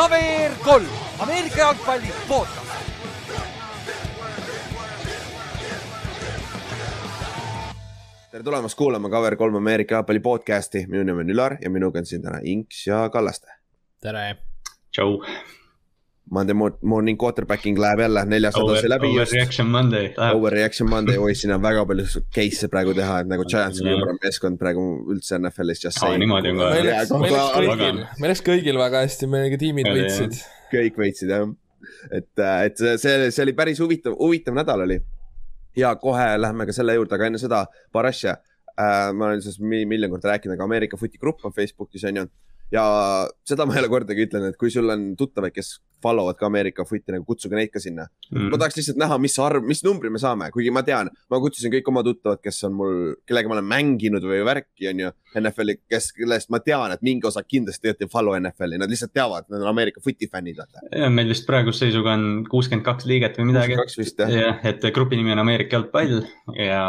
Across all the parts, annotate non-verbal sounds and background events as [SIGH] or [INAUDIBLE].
KVR kolm, Ameerika jalgpalli podcast. tere tulemast kuulama KVR3 Ameerika jalgpalli podcast'i, minu nimi on Ülar ja minuga on siin täna Inks ja Kallaste. tere. tšau. Monday morning quarterbacking läheb jälle neljas nädal see läbi. Overreaction Monday. Overreaction Monday, oi siin on väga palju case'e praegu teha, et nagu Giants on jumala meeskond praegu üldse NFL-is just saying. niimoodi on ka. meil läks, kõigil, meil läks kõigil väga hästi, meil tiimid võitsid. kõik võitsid jah, et, et see, see oli päris huvitav, huvitav nädal oli ja kohe lähme ka selle juurde, aga enne seda paar asja äh,. ma olen sellest miljon korda rääkinud, aga Ameerika Footi grupp on Facebookis on ju. ja seda ma ei ole kordagi ütlenud, et kui sul on tuttavaid, kes followvad ka Ameerika footi, nagu kutsuge neid ka sinna mm.. ma tahaks lihtsalt näha, mis arv, mis numbri me saame, kuigi ma tean, ma kutsusin kõik oma tuttavad, kes on mul, kellega ma olen mänginud või värki, on ju. NFL-i, kes, kellest ma tean, et mingi osa kindlasti tegelikult ei follow NFL-i, nad lihtsalt teavad, nad on Ameerika footi fännid, vaata. meil vist praeguse seisuga on kuuskümmend kaks liiget või midagi. kaks vist jah. jah, et grupi nimi on Ameerika jalgpall ja,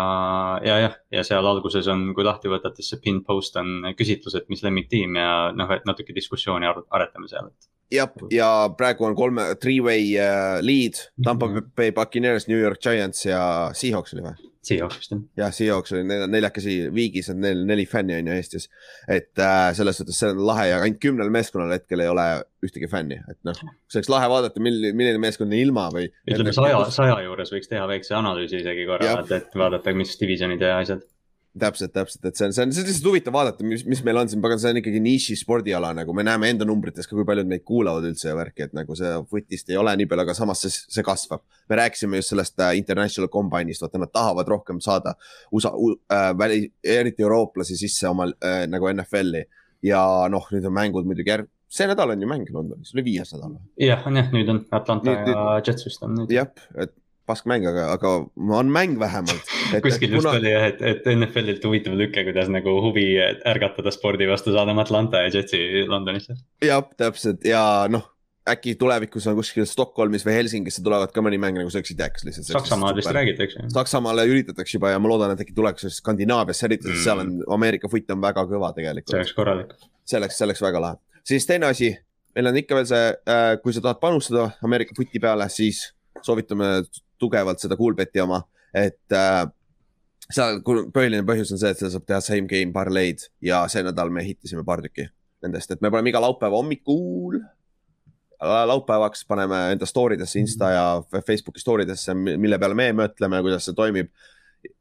ja jah, ja seal alguses on, kui lahti võtate, siis see pinned post on küsitlus, et mis lemmiktiim ja noh, et natuke diskussiooni aretame seal, et jah, ja praegu on kolme, three-way uh, lead, Tampa mm -hmm. Bay Buccaneers, New York Giants ja Seahawks oli või? Seahawks vist jah. jah, Seahawks oli neljakesi viigis, on neil neli fänni on ju Eestis. et äh, selles suhtes see on lahe ja ainult kümnel meeskonnal hetkel ei ole ühtegi fänni, et noh, see oleks lahe vaadata, milline, milline meeskond on ilma või. ütleme saja, saja juures võiks teha väikse analüüsi isegi korra, et, et vaadata, mis divisjonid ja asjad täpselt, täpselt, et see on, see on, see on lihtsalt huvitav vaadata, mis, mis meil on siin, pagan, see on ikkagi niši spordiala nagu me näeme enda numbrites ka, kui paljud meid kuulavad üldse ja värki, et nagu see footist ei ole nii palju, aga samas see, see kasvab. me rääkisime just sellest äh, International Combine'ist, vaata nad tahavad rohkem saada USA äh,, väli, eriti eurooplasi sisse oma äh, nagu NFL-i ja noh, nüüd on mängud muidugi järg-, see nädal on ju mäng Londonis, oli viies nädal. jah, on jah, nüüd on Atlanta nüüd, ja Jets vist on nüüd. jah, et paskmäng, aga, aga on mäng vähemalt. [LAUGHS] kuskil just kuna... oli jah, et, et NFL-ilt huvitav lüke, kuidas nagu huvi ärgatada spordi vastu saadame Atlanta ja Jetsi Londonisse. jah, täpselt ja noh, äkki tulevikus on kuskil Stockholmis või Helsingisse tulevad ka mõni mäng nagu see oleks idekas lihtsalt. Saksamaal vist räägitakse. Saksamaale üritatakse juba ja ma loodan, et äkki tuleks Skandinaaviasse, eriti mm. seal on Ameerika foot on väga kõva tegelikult. see oleks korralik. see oleks, see oleks väga lahe. siis teine asi, meil on ikka veel see äh,, kui sa tahad panustada Ameerika footi peale, siis soovitame tugevalt seda Coolbeti oma, et äh, seal põhiline põhjus on see, et seal saab teha same game parlay'd ja see nädal me ehitasime paar tükki nendest, et me paneme iga laupäeva hommikul laupäevaks paneme enda story desse, Insta ja Facebooki story desse, mille peale me mõtleme, kuidas see toimib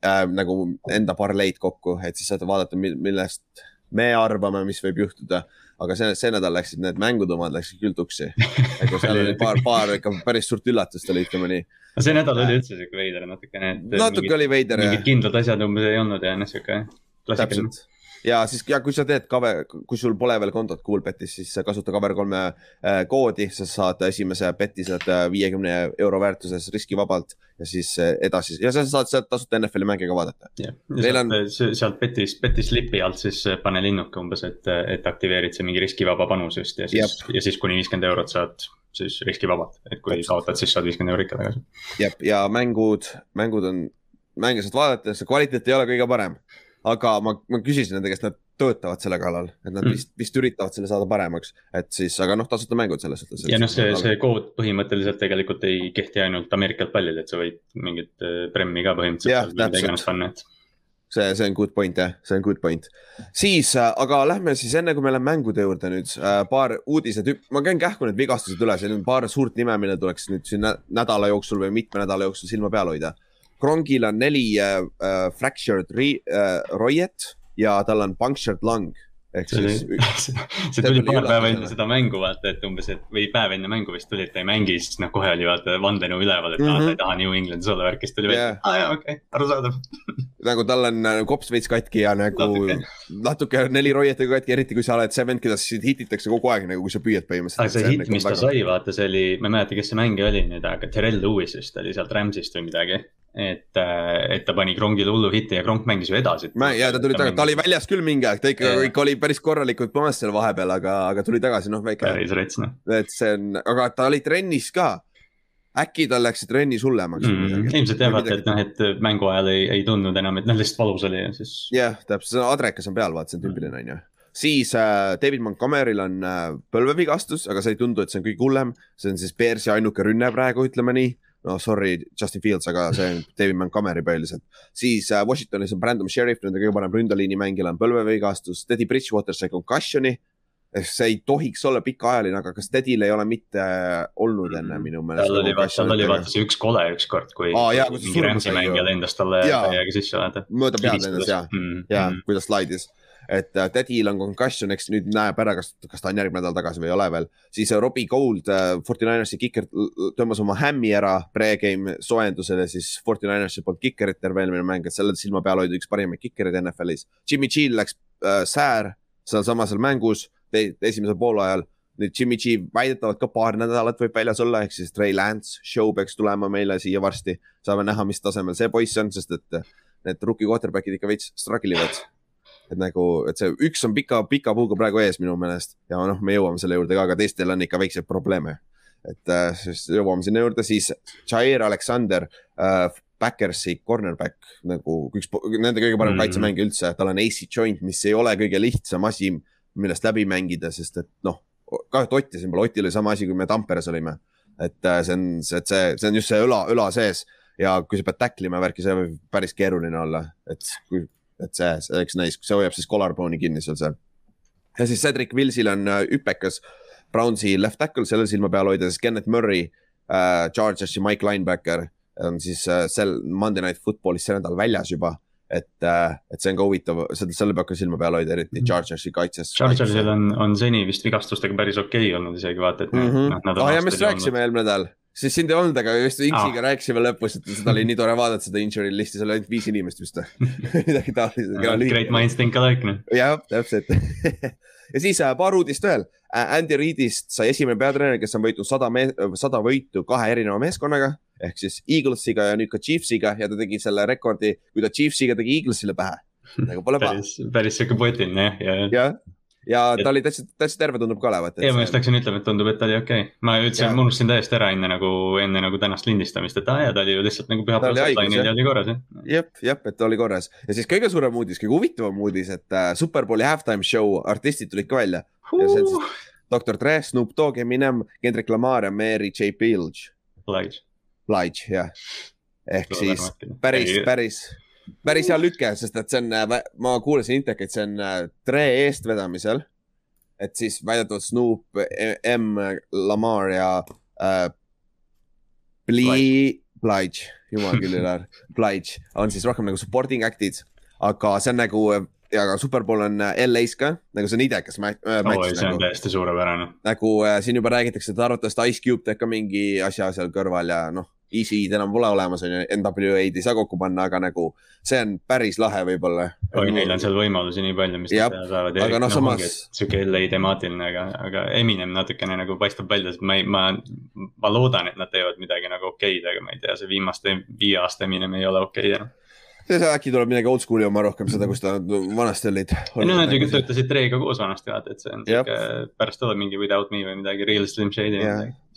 äh,. nagu enda parleid kokku, et siis saate vaadata, millest me arvame, mis võib juhtuda. Aga see, see nädal läksid need mängude omad läksid küll tuksi. [LAUGHS] seal oli paar, paar ikka päris suurt üllatust oli, ütleme nii no see nädal oli üldse siuke veider natukene. natuke mingid, oli veider mingid kindlad asjad umbes ei olnud ja noh, siuke klassikaline ja siis ja kui sa teed cover, kui sul pole veel kontot Coolbetis, siis kasuta cover kolme äh, koodi, sa saad esimese beti saad äh, viiekümne euro väärtuses riskivabalt ja siis äh, edasi. Ja sa saad sealt tasuta NFL-i mänge ka vaadata. ja sealt, on... Sealt betis, betis lipi alt siis pane linnuke umbes, et, et aktiveerid see mingi riskivaba panus just ja siis, ja siis kuni viiskümmend eurot saad siis riskivabalt, et kui kaotad, siis saad viiskümmend euro ikka tagasi. jah, ja mängud, mängud on, mänge saad vaadata, see kvaliteet ei ole kõige parem aga ma, ma küsisin nende käest, nad töötavad selle kallal, et nad mm. vist, vist üritavad selle saada paremaks, et siis, aga noh, tasuta mängud selles suhtes. ja noh, see, see kood põhimõtteliselt tegelikult ei kehti ainult Ameerika jalgpallil, et sa võid mingit äh, premmi ka põhimõtteliselt. jah, täpselt. see, see on good point jah, see on good point. siis, äh, aga lähme siis enne, kui me läheme mängude juurde nüüd äh, paar uudised, ma käin kähku need vigastused üle, siin on paar suurt nime, mille tuleks nüüd siin nädala jooksul või mitme nädala jooksul silma peal hoida Krongil on neli äh, äh, fractured re, äh, roiet ja tal on punctured lung ehk see siis. [LAUGHS] see tuli paar päeva enne seda mängu vaata, et umbes, et või päev enne mängu vist tuli, et ta ei mängi, siis noh, kohe oli vaata vandenõu üleval, et mm -hmm. ta ei taha New Englandis olla värk, siis tuli yeah. välja, aa jaa, okei okay,, arusaadav [LAUGHS] nagu tal on äh, kops veits katki ja nagu natuke, natuke neli roietega katki, eriti kui sa oled see vend, keda sind hititakse kogu aeg nagu, kui sa püüad põhimõtteliselt. aga see hitt, mis ta väga... sai, vaata, see oli, ma ei mäleta, kes see mängija oli nüüd, aga Terrell Lewis vist oli sealt Rams'ist või midagi et, äh, et ta pani Kronkile hullu hitti ja Kronk mängis ju edasi. ja ta tuli tagasi, ta oli väljas küll mingi aeg, ta ikka, ikka oli päris korralikult punas seal vahepeal, aga, aga tuli tagasi, noh väike. päris rets noh. et see on, aga ta oli trennis ka. äkki tal läks trennis hullemaks mm,? ilmselt jah, vaata, et noh, et mängu ajal ei, ei tundnud enam, et noh, lihtsalt valus oli ja siis. jah, täpselt, see adrekas on peal, vaata, see on tüüpiline on ju siis äh, David Montgomery'l on äh, põlvevigastus, aga see ei tundu, et see on kõige hullem. see on siis Bearsi ainuke rünne praegu, ütleme nii. No sorry, Justin Fields, aga see on [LAUGHS] David Montgomery põhiliselt. siis äh, Washingtonis on Brandon Sheriff, nende kõige parem ründeliini mängija on põlvevigastus. Teddy Bridgewater sai concussion'i ehk see ei tohiks olla pikaajaline, aga kas Tedil ei ole mitte olnud enne minu meelest? tal oli, tal oli vaata see üks kole ükskord, kui Aa, jaa, mingi rämpsi mängija lendas talle täiega sisse mööda pead lendas ja mm., ja mm. kui ta slaidis et äh, Tedil on concussion, eks nüüd näeb ära, kas, kas ta on järgmine nädal tagasi või ei ole veel. siis äh, Robbie Gold äh,, Fortinanersi kiker, tõmbas oma hämmi ära pre-game soojendusele, siis Fortinanersi poolt kikerit terve eelmine mäng, et selle silma peal hoida üks parimaid kikereid NFL-is. Jimmy G läks äh, säär sealsamas seal mängus te, esimesel poolajal. nüüd Jimmy G väidetavalt ka paar nädalat võib väljas olla, ehk siis Trey Lance show peaks tulema meile siia varsti. saame näha, mis tasemel see poiss on, sest et need rookie quarterback'id ikka veits struggle ivad et nagu, et see üks on pika, pika puuga praegu ees minu meelest ja noh, me jõuame selle juurde ka, aga teistel on ikka väikseid probleeme. et äh, siis jõuame sinna juurde, siis Jair Alexander äh,, Backersi cornerback nagu üks nende kõige parem mm -hmm. kaitsemängija üldse, tal on AC joint, mis ei ole kõige lihtsam asi, millest läbi mängida, sest et noh, kahju, et Otti siin pole, Otil oli sama asi, kui me Tamperes olime. et äh, see on, see, see, see on just see õla, õla sees ja kui sa pead tacklima värki, see võib päris keeruline olla, et kui et see, see oleks nice, see hoiab siis collarbone'i kinni seal see. ja siis Cedric Willsil on äh, hüpekas Brownsi left tackle, selle silma peal hoida, siis Kenneth Murray äh,, Chargersi Mike linebacker on siis äh, sel Monday Night Footballis see nädal väljas juba et, äh, et see on ka huvitav, seda, selle peab ka silma peal hoida, eriti mhm. Chargersi kaitses. Chargersil on, on seni vist vigastustega päris okei okay olnud isegi vaata, et mm. -hmm. noh, ah ja me just rääkisime eelmine nädal, siis sind ei olnud, aga just Inksiga ah. rääkisime lõpus, et seda oli nii tore vaadata, seda injury listi, seal oli ainult viis inimest vist [LAUGHS] midagi taolist. Great minds think alike noh. jah, täpselt [LAUGHS] ja siis äh, paar uudist veel. Äh, Andy Reidist sai esimene peatreener, kes on võitnud sada, sada võitu kahe erineva meeskonnaga ehk siis Eaglesiga ja nüüd ka Chiefsiga ja ta tegi selle rekordi, kui ta Chiefsiga tegi Eaglesile pähe. [LAUGHS] nagu pole paha. päris, päris sihuke poetiline jah, ja, ja ja et... ta oli täitsa, täitsa terve tundub ka olevat. ja ma just läksin ütlema, et tundub, et ta oli okei okay.. ma ütlesin, ma unustasin täiesti ära enne nagu, enne nagu tänast lindistamist, et aa jaa, ta oli ju lihtsalt nagu pühapäeval sideline'il ja oli korras jah. jep, jep, et oli korras ja siis kõige suurem uudis, kõige huvitavam uudis, et äh, Superbowli halftime show artistid tulid ka välja uh.. ja see on siis Dr Dre, Snoop Dogg, Eminem, Kendrick Lamar ja Mary J Blige. Blige. Blige, jah. ehk siis päris, päris päris hea lüke, sest et see on, äh, ma kuulasin Intekat, see on Tre äh, eestvedamisel. et siis väidetavalt Snoop, M, Lamar ja äh, Bli-, Blige, jumal küll [LAUGHS] ei ole, Blige on siis rohkem nagu supporting act'id, aga see on nagu ja ka Superbowl on äh, LA-s ka, nagu see on idekas match äh,. Oh, see on nagu, täiesti suurepärane. nagu äh, siin juba räägitakse, et arvatavasti Ice Cube teeb ka mingi asja seal kõrval ja noh Easy'd enam pole olemas, on ju, NWA-d ei saa kokku panna, aga nagu see on päris lahe võib-olla. oi, neil on seal võimalusi nii palju, mis nad saavad. aga noh, samas. sihuke LA temaatiline, aga, aga Eminem natukene nagu paistab välja, sest ma ei, ma, ma loodan, et nad teevad midagi nagu okeid, aga ma ei tea, see viimaste viie aasta Eminem ei ole okei okay, enam äkki tuleb midagi oldschool'i oma rohkem seda, kus ta vanasti olid. no nad ju töötasid Trey'ga koos vanasti vaata, et see on sihuke, pärast tuleb mingi Without Me või midagi, Real Slim Shady.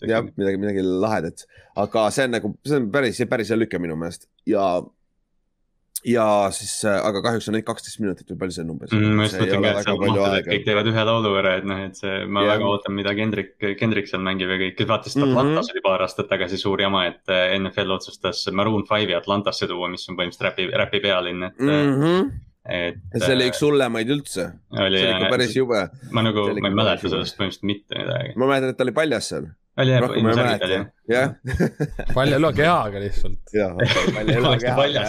jah, midagi, midagi lahedat, aga see on nagu, see on päris, päris hea lüke minu meelest ja ja siis, äh, aga kahjuks on neid kaksteist minutit või palju see on umbes mm,? ma just mõtlengi, et seal mahtuda, et kõik teevad ühe laulu ära, et noh, et see, ma ja. väga ootan, mida Kendrick, Kendrick seal mängib ja kõik, vaata sest Atlantas mm -hmm. oli paar aastat tagasi suur jama, et äh, NFL otsustas Maroon Five'i Atlantasse tuua, mis on põhimõtteliselt räpi, räpi pealinn, et mm. -hmm et. see oli üks hullemaid üldse. see oli ikka päris jube. ma nagu, ma ei mäleta sellest põhimõtteliselt mitte midagi. ma mäletan, et ta oli paljas seal oli jah, ilmselgelt oli jah. palja loe kehaga lihtsalt. jah, palja loe kehaga.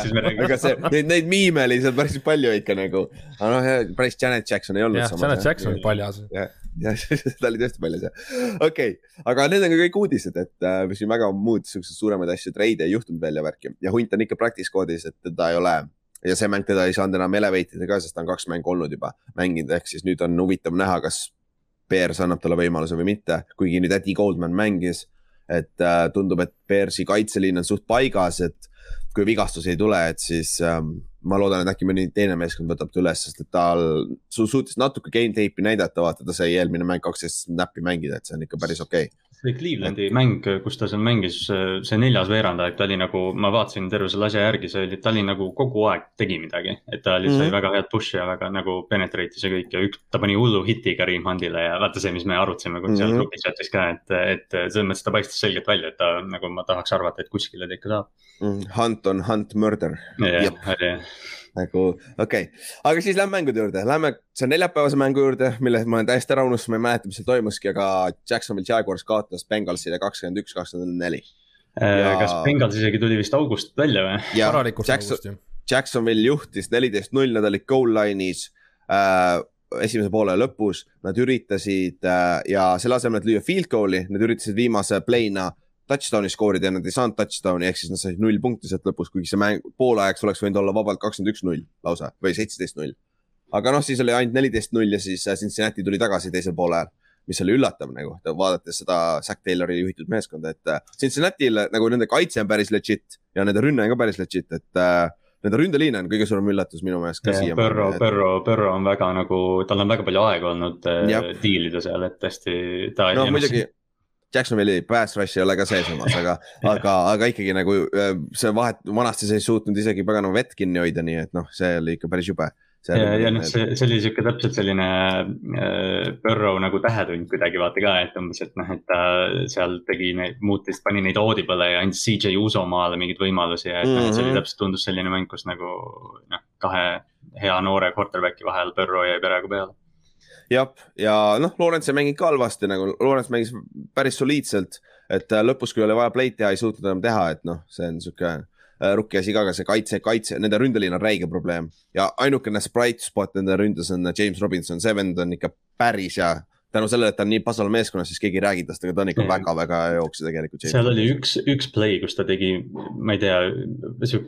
aga see, neid, neid miime oli seal päris palju ikka nagu. aga noh, päris Janet Jackson ei olnud. jah, Janet Jackson oli paljas. jah, jah, [LAUGHS] ta oli tõesti paljas jah. okei okay., aga need on ka kõik uudised, et äh, siin väga muud siukseid suuremaid asju, treide ei juhtunud veel ja värki ja hunt on ikka practice code'is, et teda ei ole ja see mäng teda ei saanud enam elevate ida ka, sest ta on kaks mängu olnud juba mänginud, ehk siis nüüd on huvitav näha, kas Bears annab talle võimaluse või mitte, kuigi nüüd Eddie Goldman mängis. et äh, tundub, et Bearsi kaitseliin on suht paigas, et kui vigastusi ei tule, et siis ähm, ma loodan, et äkki mõni teine meeskond võtab ta üles, sest et tal su suutis natuke game tape'i näidata, vaata ta sai eelmine mäng kaksteist snap'i mängida, et see on ikka päris okei okay see Clevelandi mäng, kus ta seal mängis, see neljas veerandaeg, ta oli nagu, ma vaatasin terve selle asja järgi, see oli, ta oli nagu kogu aeg tegi midagi. et ta oli, sai mm -hmm. väga head push'i ja väga nagu penetrate'is ja kõik ja üks, ta pani hullu hiti Karim Hundile ja vaata see, mis me arutasime mm -hmm. seal mhm. grupi chat'is ka, et, et selles mõttes ta paistis selgelt välja, et ta nagu ma tahaks arvata, et kuskile ta ikka saab mm,. Hunt on hunt murder. jah, oli nagu okei okay., aga siis lähme mängude juurde, lähme see neljapäevase mängu juurde, mille ma olen täiesti ära unustanud, ma ei mäleta, mis seal toimuski, aga Jacksonville Jaguars kaotas Bengalsile kakskümmend üks, kakskümmend neli. Äh, ja... kas Bengals isegi tuli vist august välja või? korralikult Jackson, august, jah. Jacksonville juhtis neliteist null, nad olid goal line'is äh, esimese poole lõpus, nad üritasid äh, ja selle asemel, et lüüa field goal'i, nad üritasid viimase play'na touchdown'i skoorida ja nad ei saanud touchdown'i ehk siis nad said null punkti sealt lõpus, kuigi see mäng poolajaks oleks võinud olla vabalt kakskümmend üks null lausa või seitseteist null. aga noh, siis oli ainult neliteist null ja siis äh, Cincinnati tuli tagasi teisel poolel, mis oli üllatav nagu vaadates seda Zack Taylori juhitud meeskonda, et äh, Cincinnati'l nagu nende kaitse on päris legit ja nende rünne on ka päris legit, et äh, nende ründeliin on kõige suurem üllatus minu meelest ka siia. Põrro et..., Põrro, Põrro on väga nagu, tal on väga palju aega olnud äh, diilida seal, et hästi. no muidugi Jacksonville'i pass rush ei ole ka seessamas, aga aga, aga ikkagi nagu äh, see vahet, vanasti sa ei suutnud isegi paganama vett kinni hoida, nii et noh, see oli ikka päris jube. ja, ja nagu noh, see, see oli sihuke täpselt selline äh, Burrow nagu tähetund kuidagi vaata ka, et umbes, et noh, et ta seal tegi neid, muutis, pani neid audible'e ja andis CJ Uso maale mingeid võimalusi ja et mm -hmm. noh, see oli mhm. täpselt tundus selline mäng, kus nagu noh, kahe hea noore quarterback'i vahel Burrow jäi peaaegu peale jah, ja noh, Lawrence ei mänginud ka halvasti nagu, Lawrence mängis päris soliidselt, et äh, lõpus, kui oli vaja play'd teha, ei suutnud enam teha, et noh, see on sihuke äh, rukki asi ka, aga see kaitse, kaitse, nende ründeliin on räige probleem. Ja ainukene sprite spot nende ründes on James Robinson, see vend on ikka päris hea tänu sellele, et ta on nii pasal meeskonnas, siis keegi ei räägi tast, aga ta on ikka väga-väga hea jooksja tegelikult. seal oli üks, üks play, kus ta tegi, ma ei tea,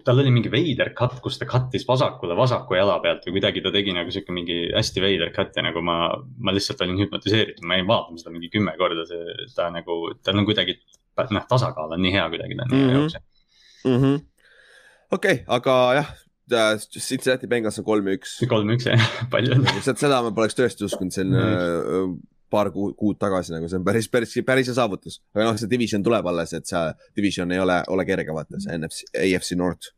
tal oli mingi veider cut, kus ta cut'is vasakule vasaku jala pealt või kuidagi ta tegi nagu sihuke mingi hästi veider cut ja nagu ma, ma lihtsalt olin hüpnotiseeritud, ma jäin vaatama seda mingi kümme korda, see, ta nagu, tal on kuidagi, noh, tasakaal on nii hea kuidagi, ta on nii hea mhm. jooksja mm -hmm.. okei aga jah Cincinnati Bengals on kolm-üks. kolm-üks jah, [LAUGHS] palju on. seda ma poleks tõesti uskunud, see on mm paar kuud, kuud tagasi nagu see on päris, päris, päris hea saavutus. aga noh, see division tuleb alles, et see division ei ole, ole kerge, vaata see NFC, AFC North.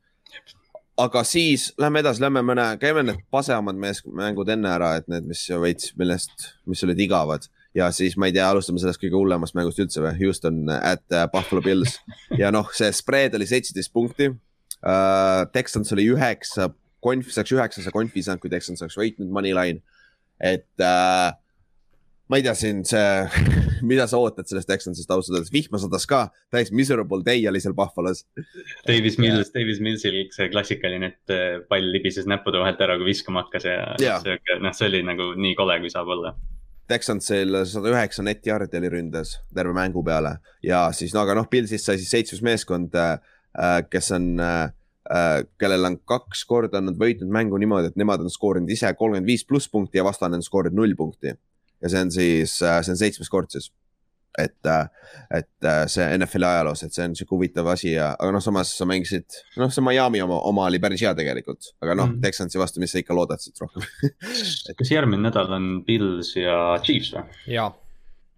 aga siis lähme edasi, lähme mõne, käime need pasemad mängud enne ära, et need, mis veits, millest, mis olid igavad ja siis ma ei tea, alustame sellest kõige hullemast mängust üldse või, Houston at uh, Buffalo Bills ja noh, see spread oli seitseteist punkti uh,. Texans oli üheksa, konf saaks üheksa, see konf ei saanud, kui Texans oleks võitnud moneyline. et uh, ma ei tea, siin see, [LAUGHS] mida sa ootad sellest Texansist ausalt öeldes, vihma sadas ka, täiesti miserable day oli seal Buffalo's. Davis Mills, Davis Millsil see klassikaline, et äh, pall libises näppude vahelt ära, kui viskama hakkas ja, ja. sihuke, noh, see oli nagu nii kole, kui saab olla. Texansil sada üheksa net yard'i oli ründes terve mängu peale ja siis no aga noh, Pillsist sai siis seitsmes meeskond äh,, kes on äh, äh, kellel on kaks korda nad võitnud mängu niimoodi, et nemad on skoorinud ise kolmkümmend viis pluss punkti ja vastane on skoorinud null punkti ja see on siis, äh, see on seitsmes kord siis. et, äh, et äh, see NFL-i ajaloos, et see on sihuke huvitav asi ja, aga noh, samas sa mängisid, noh, see Miami oma, oma oli päris hea tegelikult, aga noh mm., Texansi vastu, mis sa ikka loodad siit rohkem et... [LAUGHS] kas järgmine nädal on Pils ja Chiefs või? jaa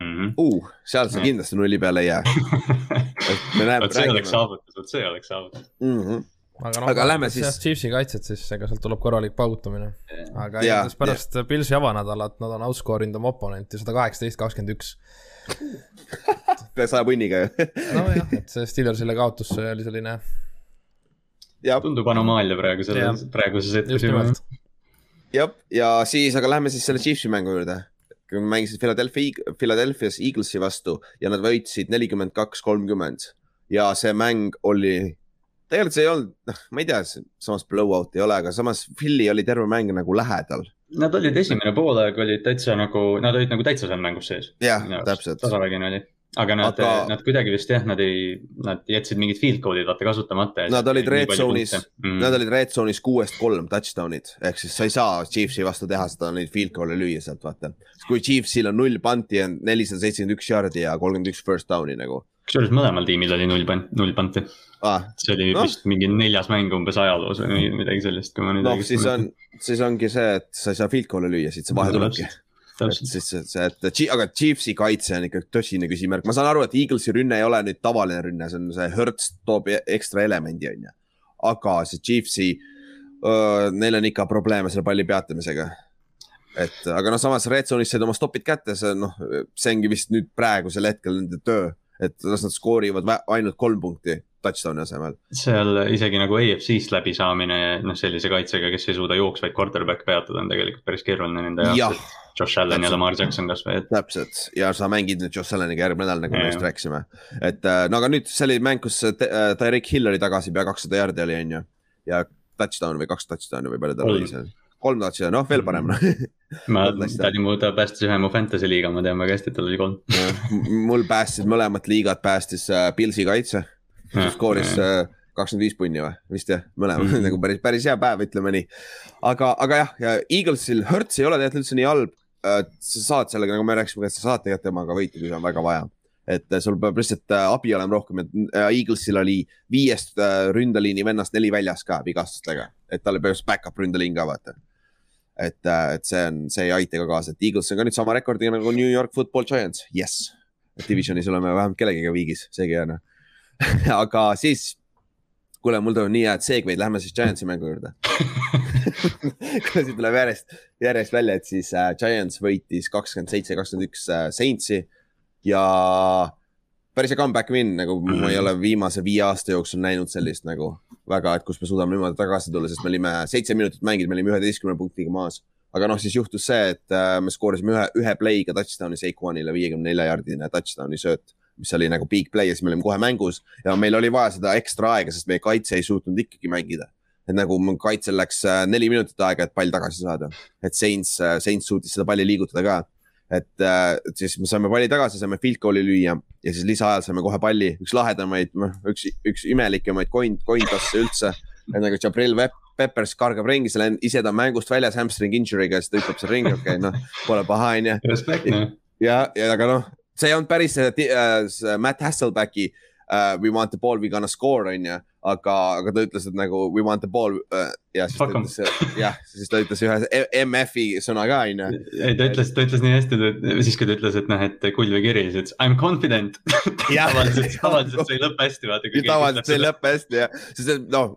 mm. -hmm. Uh, seal sa kindlasti nulli peale ei jää [LAUGHS] vot see oleks saavutus, vot see oleks saavutus mm. -hmm aga, no, aga lähme siis. Chiefsi kaitset, siis ega sealt tuleb korralik paugutamine. aga igatahes pärast ja. Pilsi avanädalat nad on outscore inud oma oponenti sada kaheksateist, kakskümmend üks. pea saja punniga ju. nojah, et see Steelersile kaotus oli selline. tundub anomaalia praegu selles, praeguses hetkes juba. jah, ja siis, aga lähme siis selle Chiefsi mängu juurde mängisid Philadelphia, Philadelphia's Eaglesi vastu ja nad võitsid nelikümmend kaks, kolmkümmend ja see mäng oli tegelikult see ei olnud, noh, ma ei tea, samas blowout ei ole, aga samas Philly oli terve mäng nagu lähedal. Nad olid esimene poolaeg olid täitsa nagu, nad olid nagu täitsa seal mängus sees. jah, täpselt. tasavägine oli, aga nad aga..., nad kuidagi vist jah, nad ei, nad jätsid mingid field goal'id vaata kasutamata. Nad olid red zone'is mm., nad olid red zone'is kuuest kolm touchdown'id ehk siis sa ei saa Chiefsi vastu teha seda, neid field goal'e lüüa sealt vaata. kui Chiefsil on null panti ja nelisada seitsekümmend üks yard'i ja kolmkümmend üks first down'i nagu. Kusjuures mõlemal tiimil oli null pant-, null panti ah,. see oli no. vist mingi neljas mäng umbes ajaloos või midagi sellist, kui ma nüüd noh, siis on, siis ongi see, et sa ei saa field goal'e lüüa, siit see vahe tulebki. siis see, see, et aga Chiefsi kaitse on ikka tõsine küsimärk, ma saan aru, et Eaglesi rünne ei ole nüüd tavaline rünne, see on see Hertz toob e-, ekstra elemendi, on ju. aga see Chiefsi, neil on ikka probleeme selle palli peatamisega. et aga noh, samas red zone'is said oma stopid kätte, see noh, see ongi vist nüüd praegusel hetkel nende töö, et las nad skoorivad ainult kolm punkti touchdown'i asemel. seal isegi nagu AFC-st läbisaamine, noh sellise kaitsega, kes ei suuda jooksvaid quarterback'e peatada, on tegelikult päris keeruline nende jaoks ja,. Josh Allan ja Lamar Jackson kasvõi et.... täpselt ja sa mängid nüüd Josh Allaniga järgmine nädal, nagu me just rääkisime. et äh, no aga nüüd see oli mäng, kus äh, Tyreek Hill oli tagasi, pea kakssada jaardi oli, on ju. ja touchdown või kaks touchdown'i või palju tal oli seal kolm touchdown'i, noh veel parem ma, Tadi mu, ta päästis ühe mu fantasy liiga, ma tean väga hästi, et tal oli kolm. Mul päästis mõlemat liigat päästis äh, Pilsi kaitse. Skooris äh, kakskümmend viis punni või, vist jah, mõlemad mm. -hmm. nagu päris, päris hea päev, ütleme nii. aga, aga jah, ja Eaglesil Hertz ei ole tegelikult üldse nii halb. sa saad sellega, nagu me rääkisime, et sa saad tegelikult temaga võita, kui on väga vaja. et äh, sul peab lihtsalt äh, abi olema rohkem, et Eaglesil oli viiest ründeliini vennast neli väljas ka vigastustega, et tal peaks back-up ründeliin ka vaata et, et see on, see ei aita ka kaasa, et Eagles on ka nüüd sama rekordiga nagu New York Football Giants, jess. Divisionis oleme vähemalt kellegiga viigis, seegi on [LAUGHS] aga siis, kuule, mul tuleb nii head segway'd, lähme siis Giantsi mängu juurde. [LAUGHS] Kuna siin tuleb järjest, järjest välja, et siis äh, Giants võitis kakskümmend seitse, kakskümmend üks äh, Saintsi. Ja päris hea comeback win, nagu mm -hmm. ma ei ole viimase viie aasta jooksul näinud sellist nagu väga, et kus me suudame niimoodi tagasi tulla, sest me olime seitse minutit mänginud, me olime üheteistkümne punktiga maas. aga noh, siis juhtus see, et äh, me skoorisime ühe, ühe play'ga touchdown'i Saquonile, viiekümne nelja jaardine touchdown'i sööt mis oli nagu big play ja siis me olime kohe mängus ja meil oli vaja seda ekstra aega, sest meie kaitse ei suutnud ikkagi mängida. et nagu kaitsel läks äh, neli minutit aega, et pall tagasi saada, et Saints, äh, Saints suutis seda palli liigutada ka. Et, äh, siis me saime palli tagasi, saime field goal'i lüüa ja siis lisaajal saime kohe palli, üks lahedamaid, noh, üks, üks imelikemaid coin, coin toss'e üldse. nagu Jabril Webb Peppers kargab ringi, seal ise ta on mängust väljas hamstring injury'ga, siis ta hüppab seal ringi, okei okay,, noh, pole paha, onju. ja, ja aga noh, see ei olnud päris see, see Matt Hasselbacki uh, We want the ball, we gonna score on ju, aga, aga ta ütles, et nagu we want the ball uh, ja siis Fuck ta ütles, jah, siis ta ütles ühe MF-i sõna ka on ju. ei, ta ütles, ta ütles nii hästi, siis kui ta ütles, et noh, et kull või kiri, siis ütles I m confident [LAUGHS] tavaliselt, tavaliselt see ei lõpe hästi, vaata. tavaliselt see ei lõpe hästi jah, sest noh,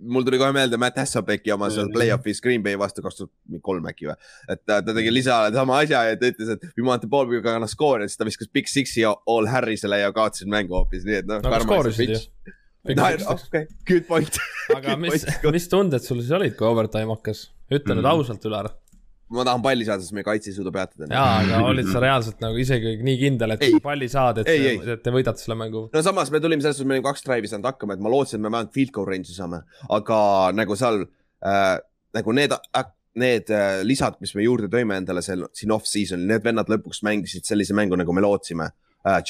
mul tuli kohe meelde Matt Hasselbecki oma seal play-off'is Green Bay vastu kaks tuhat kolm äkki või. et ta, ta tegi lisaajal sama asja ja ta ütles, et we want the ball, we gonna score ja siis ta viskas Big Six'i all Harrisele ja kaotasid mängu hoopis, nii et noh. no aga skoorisid ju okei, good point. aga mis, mis tunded sul siis olid, kui overtime hakkas? ütle nüüd mm. ausalt, Ülar. ma tahan palli saada, sest meie kaitse ei suuda peatada. jaa, aga olid sa reaalselt nagu isegi nii kindel, et ei. palli saad, et, et te võidate selle mängu? no samas me tulime selles suhtes, me olime kaks drive'i saanud hakkama, et ma lootsin, et me vähemalt field goal range'i saame, aga nagu seal äh, nagu need äh, need äh, lisad, mis me juurde tõime endale seal siin off-season'il, need vennad lõpuks mängisid sellise mängu, nagu me lootsime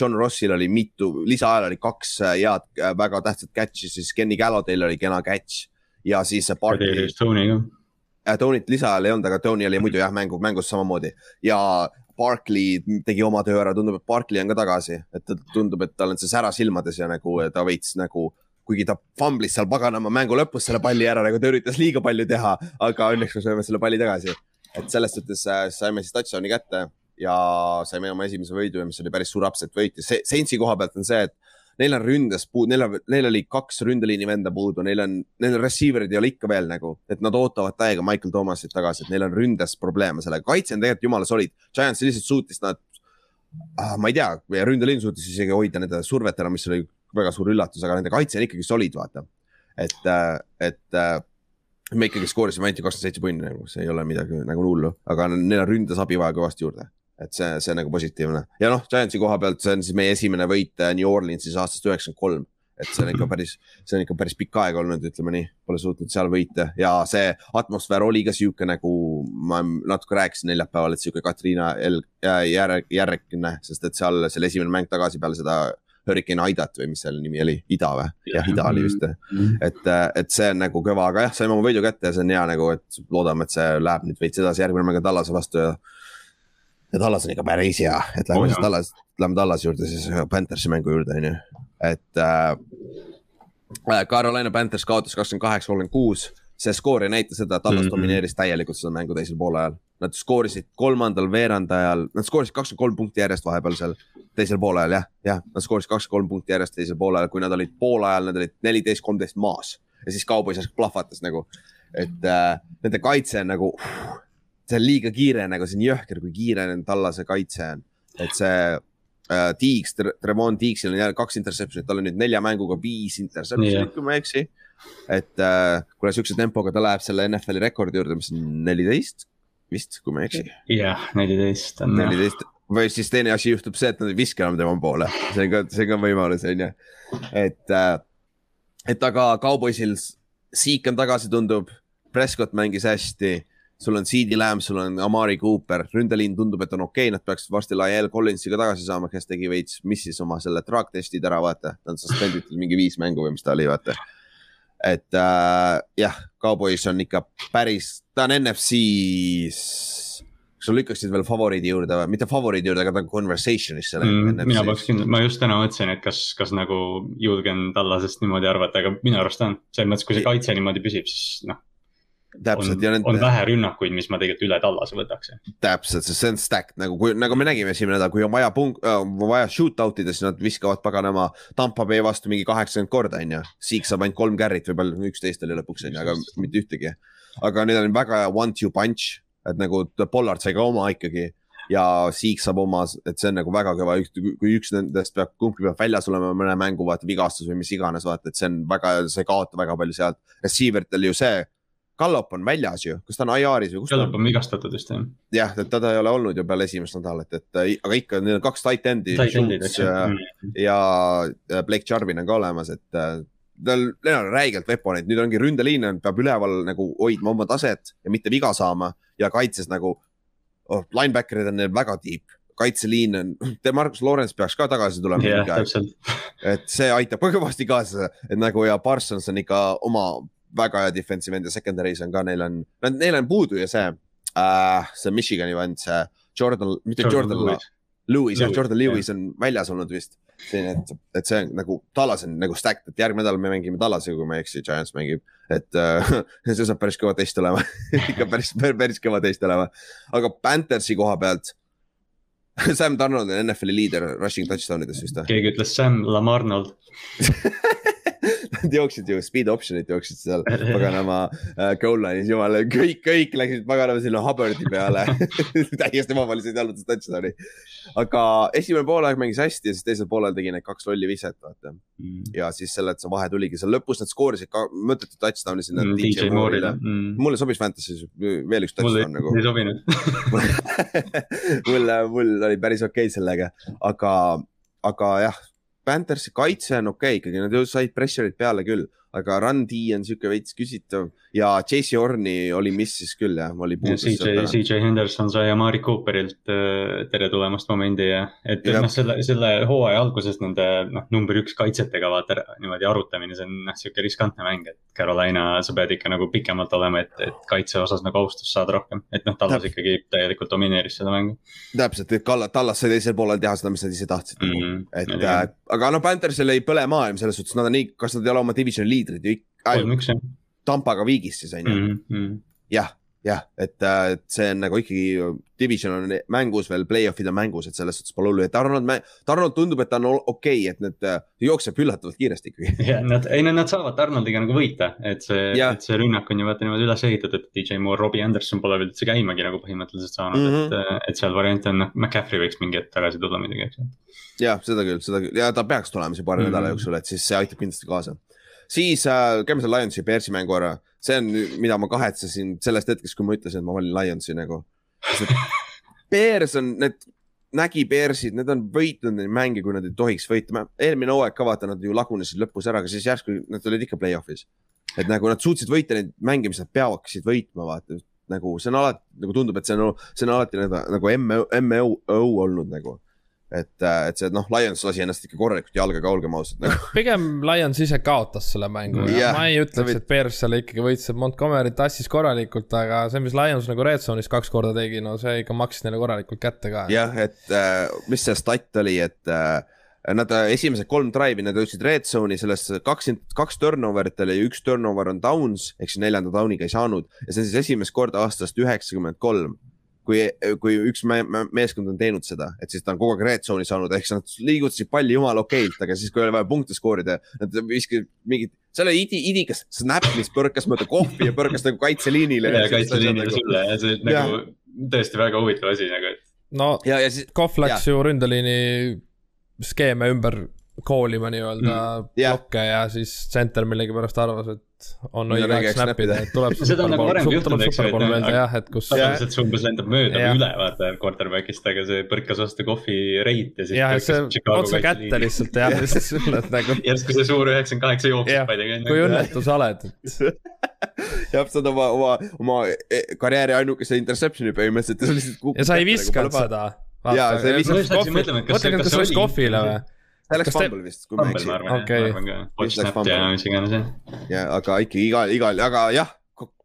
John Rossil oli mitu, lisaajal oli kaks äh, head, äh, väga tähtsat catch'i, siis Kenny Gallodale oli kena catch ja siis Barkley. Tony ka. Tony't lisaajal ei olnud, aga Tony oli muidu jah, mängu, mängus samamoodi ja Barkley tegi oma töö ära, tundub, et Barkley on ka tagasi, et tundub, et tal on see sära silmades ja nagu ta veits nagu kuigi ta fumblis seal paganama mängu lõpus selle palli ära, nagu ta üritas liiga palju teha, aga õnneks me saime selle palli tagasi. et selles suhtes saime siis touchdown'i kätte ja saime oma esimese võidu, mis oli päris suur upset võit ja see, Saintsi koha pealt on see, et neil on ründes puudu, neil on, neil oli kaks ründeliini venda puudu, neil on, neil on receiver'id ei ole ikka veel nagu, et nad ootavad täiega Michael Thomasit tagasi, et neil on ründes probleeme sellega, kaitse on tegelikult jumala solid. Giants lihtsalt suutis nad ah,, ma ei tea, ründeliin suutis isegi hoida nende survet ära, mis oli väga suur üllatus, aga nende kaitse on ikkagi solid, vaata. et, et me ikkagi skoorisime ainult kakskümmend seitse punni nagu, see ei ole midagi nagu hullu, aga neil on ründes abi vaja kõvasti juurde et see, see nagu positiivne ja noh, Giantsi koha pealt, see on siis meie esimene võit äh, New Orleansis aastast üheksakümmend kolm et see on ikka [LAUGHS] päris, see on ikka päris pikk aeg olnud, ütleme nii, pole suutnud seal võita ja see atmosfäär oli ka sihuke nagu ma natuke rääkisin neljapäeval, et sihuke Katriina El- järg, järgne, sest et seal selle esimene mäng tagasi peale seda Hurricane Aidat või mis selle nimi oli, Ida või? jah, Ida oli vist. -hmm. et, äh, et see on nagu kõva, aga jah, saime oma võidu kätte ja see on hea nagu, et loodame, et see läheb nüüd veits edasi, järgmine mäng on Tallase vastu ja ja Tallas on ikka päris hea, et lähme oh, siis Tallas, lähme Tallase juurde siis Panthersi mängu juurde, on ju. et äh, äh, Carolina Panthers kaotas kakskümmend kaheksa, kolmkümmend kuus. see skoor ei näita seda, et Tallas mm -hmm. domineeris täielikult seda mängu teisel poolajal. nad skoorisid kolmandal veerandajal, nad skoorisid kakskümmend kolm punkti järjest vahepeal seal teisel poolajal jah, jah, nad skoorisid kakskümmend kolm punkti järjest teisel poolajal, kui nad olid poolajal, nad olid neliteist, kolmteist maas ja siis Cowboys plahvatas nagu, et äh, nende kaitse on nagu uh,, see on liiga kiire, nagu see on jõhker, kui kiire tallase kaitse on, et see äh, Tiiks, Tremont Tiiksil on jälle kaks interception'it, tal on nüüd nelja mänguga viis interception'it yeah., kui ma ei eksi et äh, kuna sihukese tempoga ta läheb selle NFL-i rekordi juurde, mis on neliteist vist, kui ma ei eksi. jah, neliteist on. neliteist või siis teine asi juhtub see, et nad ei viska enam tema poole, see on ka, see on ka võimalus, on ju. et äh,, et aga Cowboysil Seek on tagasi, tundub. Prescott mängis hästi, sul on CD Lamb, sul on Amari Cooper, ründeliin tundub, et on okei okay,, nad peaks varsti Lyle Collinsi ka tagasi saama, kes tegi veits, missis oma selle drug testid ära, vaata. ta on suspenditud [LAUGHS] mingi viis mängu või mis ta oli, vaata et äh, jah, Cowboys on ikka päris, ta on NFC-s kas sa lükkaksid veel favoriidi juurde või, mitte favoriidi juurde, aga ta on conversation'is selle mm,. mina kindel, ma just täna mõtlesin, et kas, kas nagu julgen Tallasest niimoodi arvata, aga minu arust on. selles mõttes, kui see kaitse niimoodi püsib, siis noh, täpselt on, ja nende. on vähe rünnakuid, mis ma tegelikult üle tallase võtaks. täpselt, sest see on stack nagu, kui, nagu me nägime esimene nädal, kui on vaja punk- äh,, vaja shoot-out ida, siis nad viskavad paganama Tampa Bay vastu mingi kaheksakümmend korda, on ju. Siik saab ainult kolm carry't või palju, üksteist oli lõpuks, on ju, aga mitte ühtegi. aga neil on väga hea one-two punch, et nagu Pollard sai ka oma ikkagi ja Siik saab oma, et see on nagu väga kõva, kui üks nendest peab, kumbki peab väljas olema mõne mängu, vaata vigastus või mis iganes, vaata, et see on väga, see kaotab väga palju sealt. Receiver itel ju see Kallop on väljas ju, kas ta on IR-is või kus Kallop on vigastatud vist jah. jah, et teda ei ole olnud ju peale esimest nädalat, et aga ikka, neil on kaks tight end'i. ja, ja Blake Jarvin on ka olemas, et äh, tal, neil on räigelt veponeid, nüüd ongi ründeliin peab üleval nagu hoidma oma taset ja mitte viga saama ja kaitses nagu oh,, linebacker'id on neil väga deep kaitseliin on, [CLEARS THROAT] Markus Lawrence peaks ka tagasi tulema yeah,. et see aitab ka kõvasti kaasa, et nagu ja Parsons on ikka oma väga hea defensive end ja secondary's on ka, neil on, neil on puudu ja see äh,, see Michigani vend, see Jordan, mitte Jordan, Jordan Lewis, jah, Jordan Lewis yeah. on väljas olnud vist. selline, et, et see on nagu, Tallas on nagu stacked, et järgmine nädal me mängime Tallasega, kui ma ei eksi, Giants mängib. et äh, [LAUGHS] see saab päris kõva test olema [LAUGHS] ikka päris, päris kõva test olema. aga Panthersi koha pealt Sam Donald on NFL-i liider rushing touchdown ides vist või? keegi ütles Sam Lamarnold [LAUGHS] Nad [LAUGHS] jooksid ju, speed option'it jooksid seal [LAUGHS] paganama äh, goal line'is, jumala, kõik, kõik läksid paganama sinna Hubbardi peale. [LAUGHS] Täiesti vabaliselt jalutas touchdown'i. aga esimene poolaeg mängis hästi ja siis teisel poolel tegi need kaks lolli viset, vaata. Mm.. ja siis selle, et see vahe tuligi, seal lõpus nad skoorisid ka mõttetut touchdown'i sinna mm, DJ Moore'ile mm.. mulle sobis Fantasy's veel üks touchdown nagu. ei sobinud. Mul, mul oli päris okei okay sellega, aga, aga jah Panthersi kaitse on okei okay, ikkagi, nad ju said pressure'id peale küll, aga run D on sihuke veits küsitav ja Chase Horni oli missis küll jah, oli puudus. CJ, CJ Henderson sai Amari Cooperilt äh, tere tulemast momendi ja, et noh, selle, selle hooaja alguses nende noh, number üks kaitsetega vaata niimoodi arutamine, see on noh, sihuke riskantne mäng, et Carolina, sa pead ikka nagu pikemalt olema, et, et kaitse osas nagu austust saada rohkem, et noh, Tallas ikkagi täielikult domineeris seda mängu. täpselt, et Tallas sai teisel poolel teha seda, mis nad ise tahtsid mm. -hmm. et äh, aga noh, Panthersil ei põle maailm selles suhtes, nad on nii, kas nad ei ole oma divisioni liidrid ju ikka. Tampaga viigis siis on ju mm -hmm.. jah, jah, et, äh, et see on nagu ikkagi, division on mängus veel, play-off'id on mängus, et selles suhtes pole hullu, et Arnold, Arnold tundub, et ta on okei okay,, et need äh, jookseb üllatavalt kiiresti ikkagi. [LAUGHS] jah, nad, ei nad saavad Arnoldiga nagu võita, et see, et see rünnak on ju vaata niimoodi üles ehitatud, et DJ Moore, Robbie Anderson pole veel üldse käimagi nagu põhimõtteliselt saanud mm, -hmm. et, äh, et seal variante on, noh, McCaffrey võiks mingi hetk tagasi tulla muidugi, eks ju. jah, seda küll, seda küll ja ta peaks tulema siin paari mm -hmm. nädala jooksul, et siis see aitab kindlasti kaasa siis äh, käime selle Lionsi Bearsi mängu ära, see on, mida ma kahetsesin sellest hetkest, kui ma ütlesin, et ma valin Lionsi nagu. Bears on, need nägi Bearsid, need on võitnud neid mänge, kui nad ei tohiks võita. eelmine hooaeg ka vaata, nad ju lagunesid lõpus ära, aga siis järsku nad olid ikka play-off'is. et nagu nad suutsid võita neid mänge, mis nad peaksid võitma, vaata nagu see on alati nagu tundub, et see on, see on alati nagu, nagu MO, MO olnud nagu et, äh, et see noh, Lions lasi ennast ikka korralikult jalga ka, olgem ausad nagu.. [LAUGHS] pigem Lions ise kaotas selle mängu ja ma ei ütleks, et Bears selle ikkagi võitis, et Montgomery tassis korralikult, aga see, mis Lions nagu red zone'is kaks korda tegi, no see ikka maksis neile korralikult kätte ka. jah, et äh, mis see stat oli, et äh, Nad äh, esimesed kolm drive'i, nad jõudsid red zone'i, sellest kaks, kaks turnover'it oli, üks turnover on downs ehk siis neljanda down'iga ei saanud ja see on siis esimest korda aastast üheksakümmend kolm kui, kui üks me, me, meeskond on teinud seda, et siis ta on kogu aeg red zone'i saanud, ehk siis nad liigutasid palli jumala okeilt, aga siis, kui oli vaja punkte skoorida, nad viskasid mingit, see oli idi, idikas snap, mis põrkas mööda kohvi ja põrkas nagu kaitseliinile. ja kaitseliinile nagu... sulle ja see nagu ja. tõesti väga huvitav asi nagu, et. no, Kohv läks ja. ju ründeliini skeeme ümber koolima nii-öelda mm, blokke ja siis center millegipärast arvas, et on õige aeg snappida, et tuleb. seda on nagu varem juhtunud, eks ju, et jah, et kus. tavaliselt see umbes lendab mööda või üle vaata quarterback'ist, aga see põrkas vastu kohvi reit ja siis. jah, see otse kätte lihtsalt jah, siis sulle nagu. [LAUGHS] järsku see suur üheksakümmend kaheksa jooksis palliga. kui õnnetu sa oled, [LAUGHS] jah, sa oled oma, oma, oma e, karjääri ainukese interception'i põhimõtteliselt ja sa lihtsalt. ja sa ei viskanud seda. jaa, sa ei viskanud. mõtle, kas see oleks kohvile või? See läks fumble vist, kui ma ei eksi. okei. ja aga ikkagi igal, igal, aga jah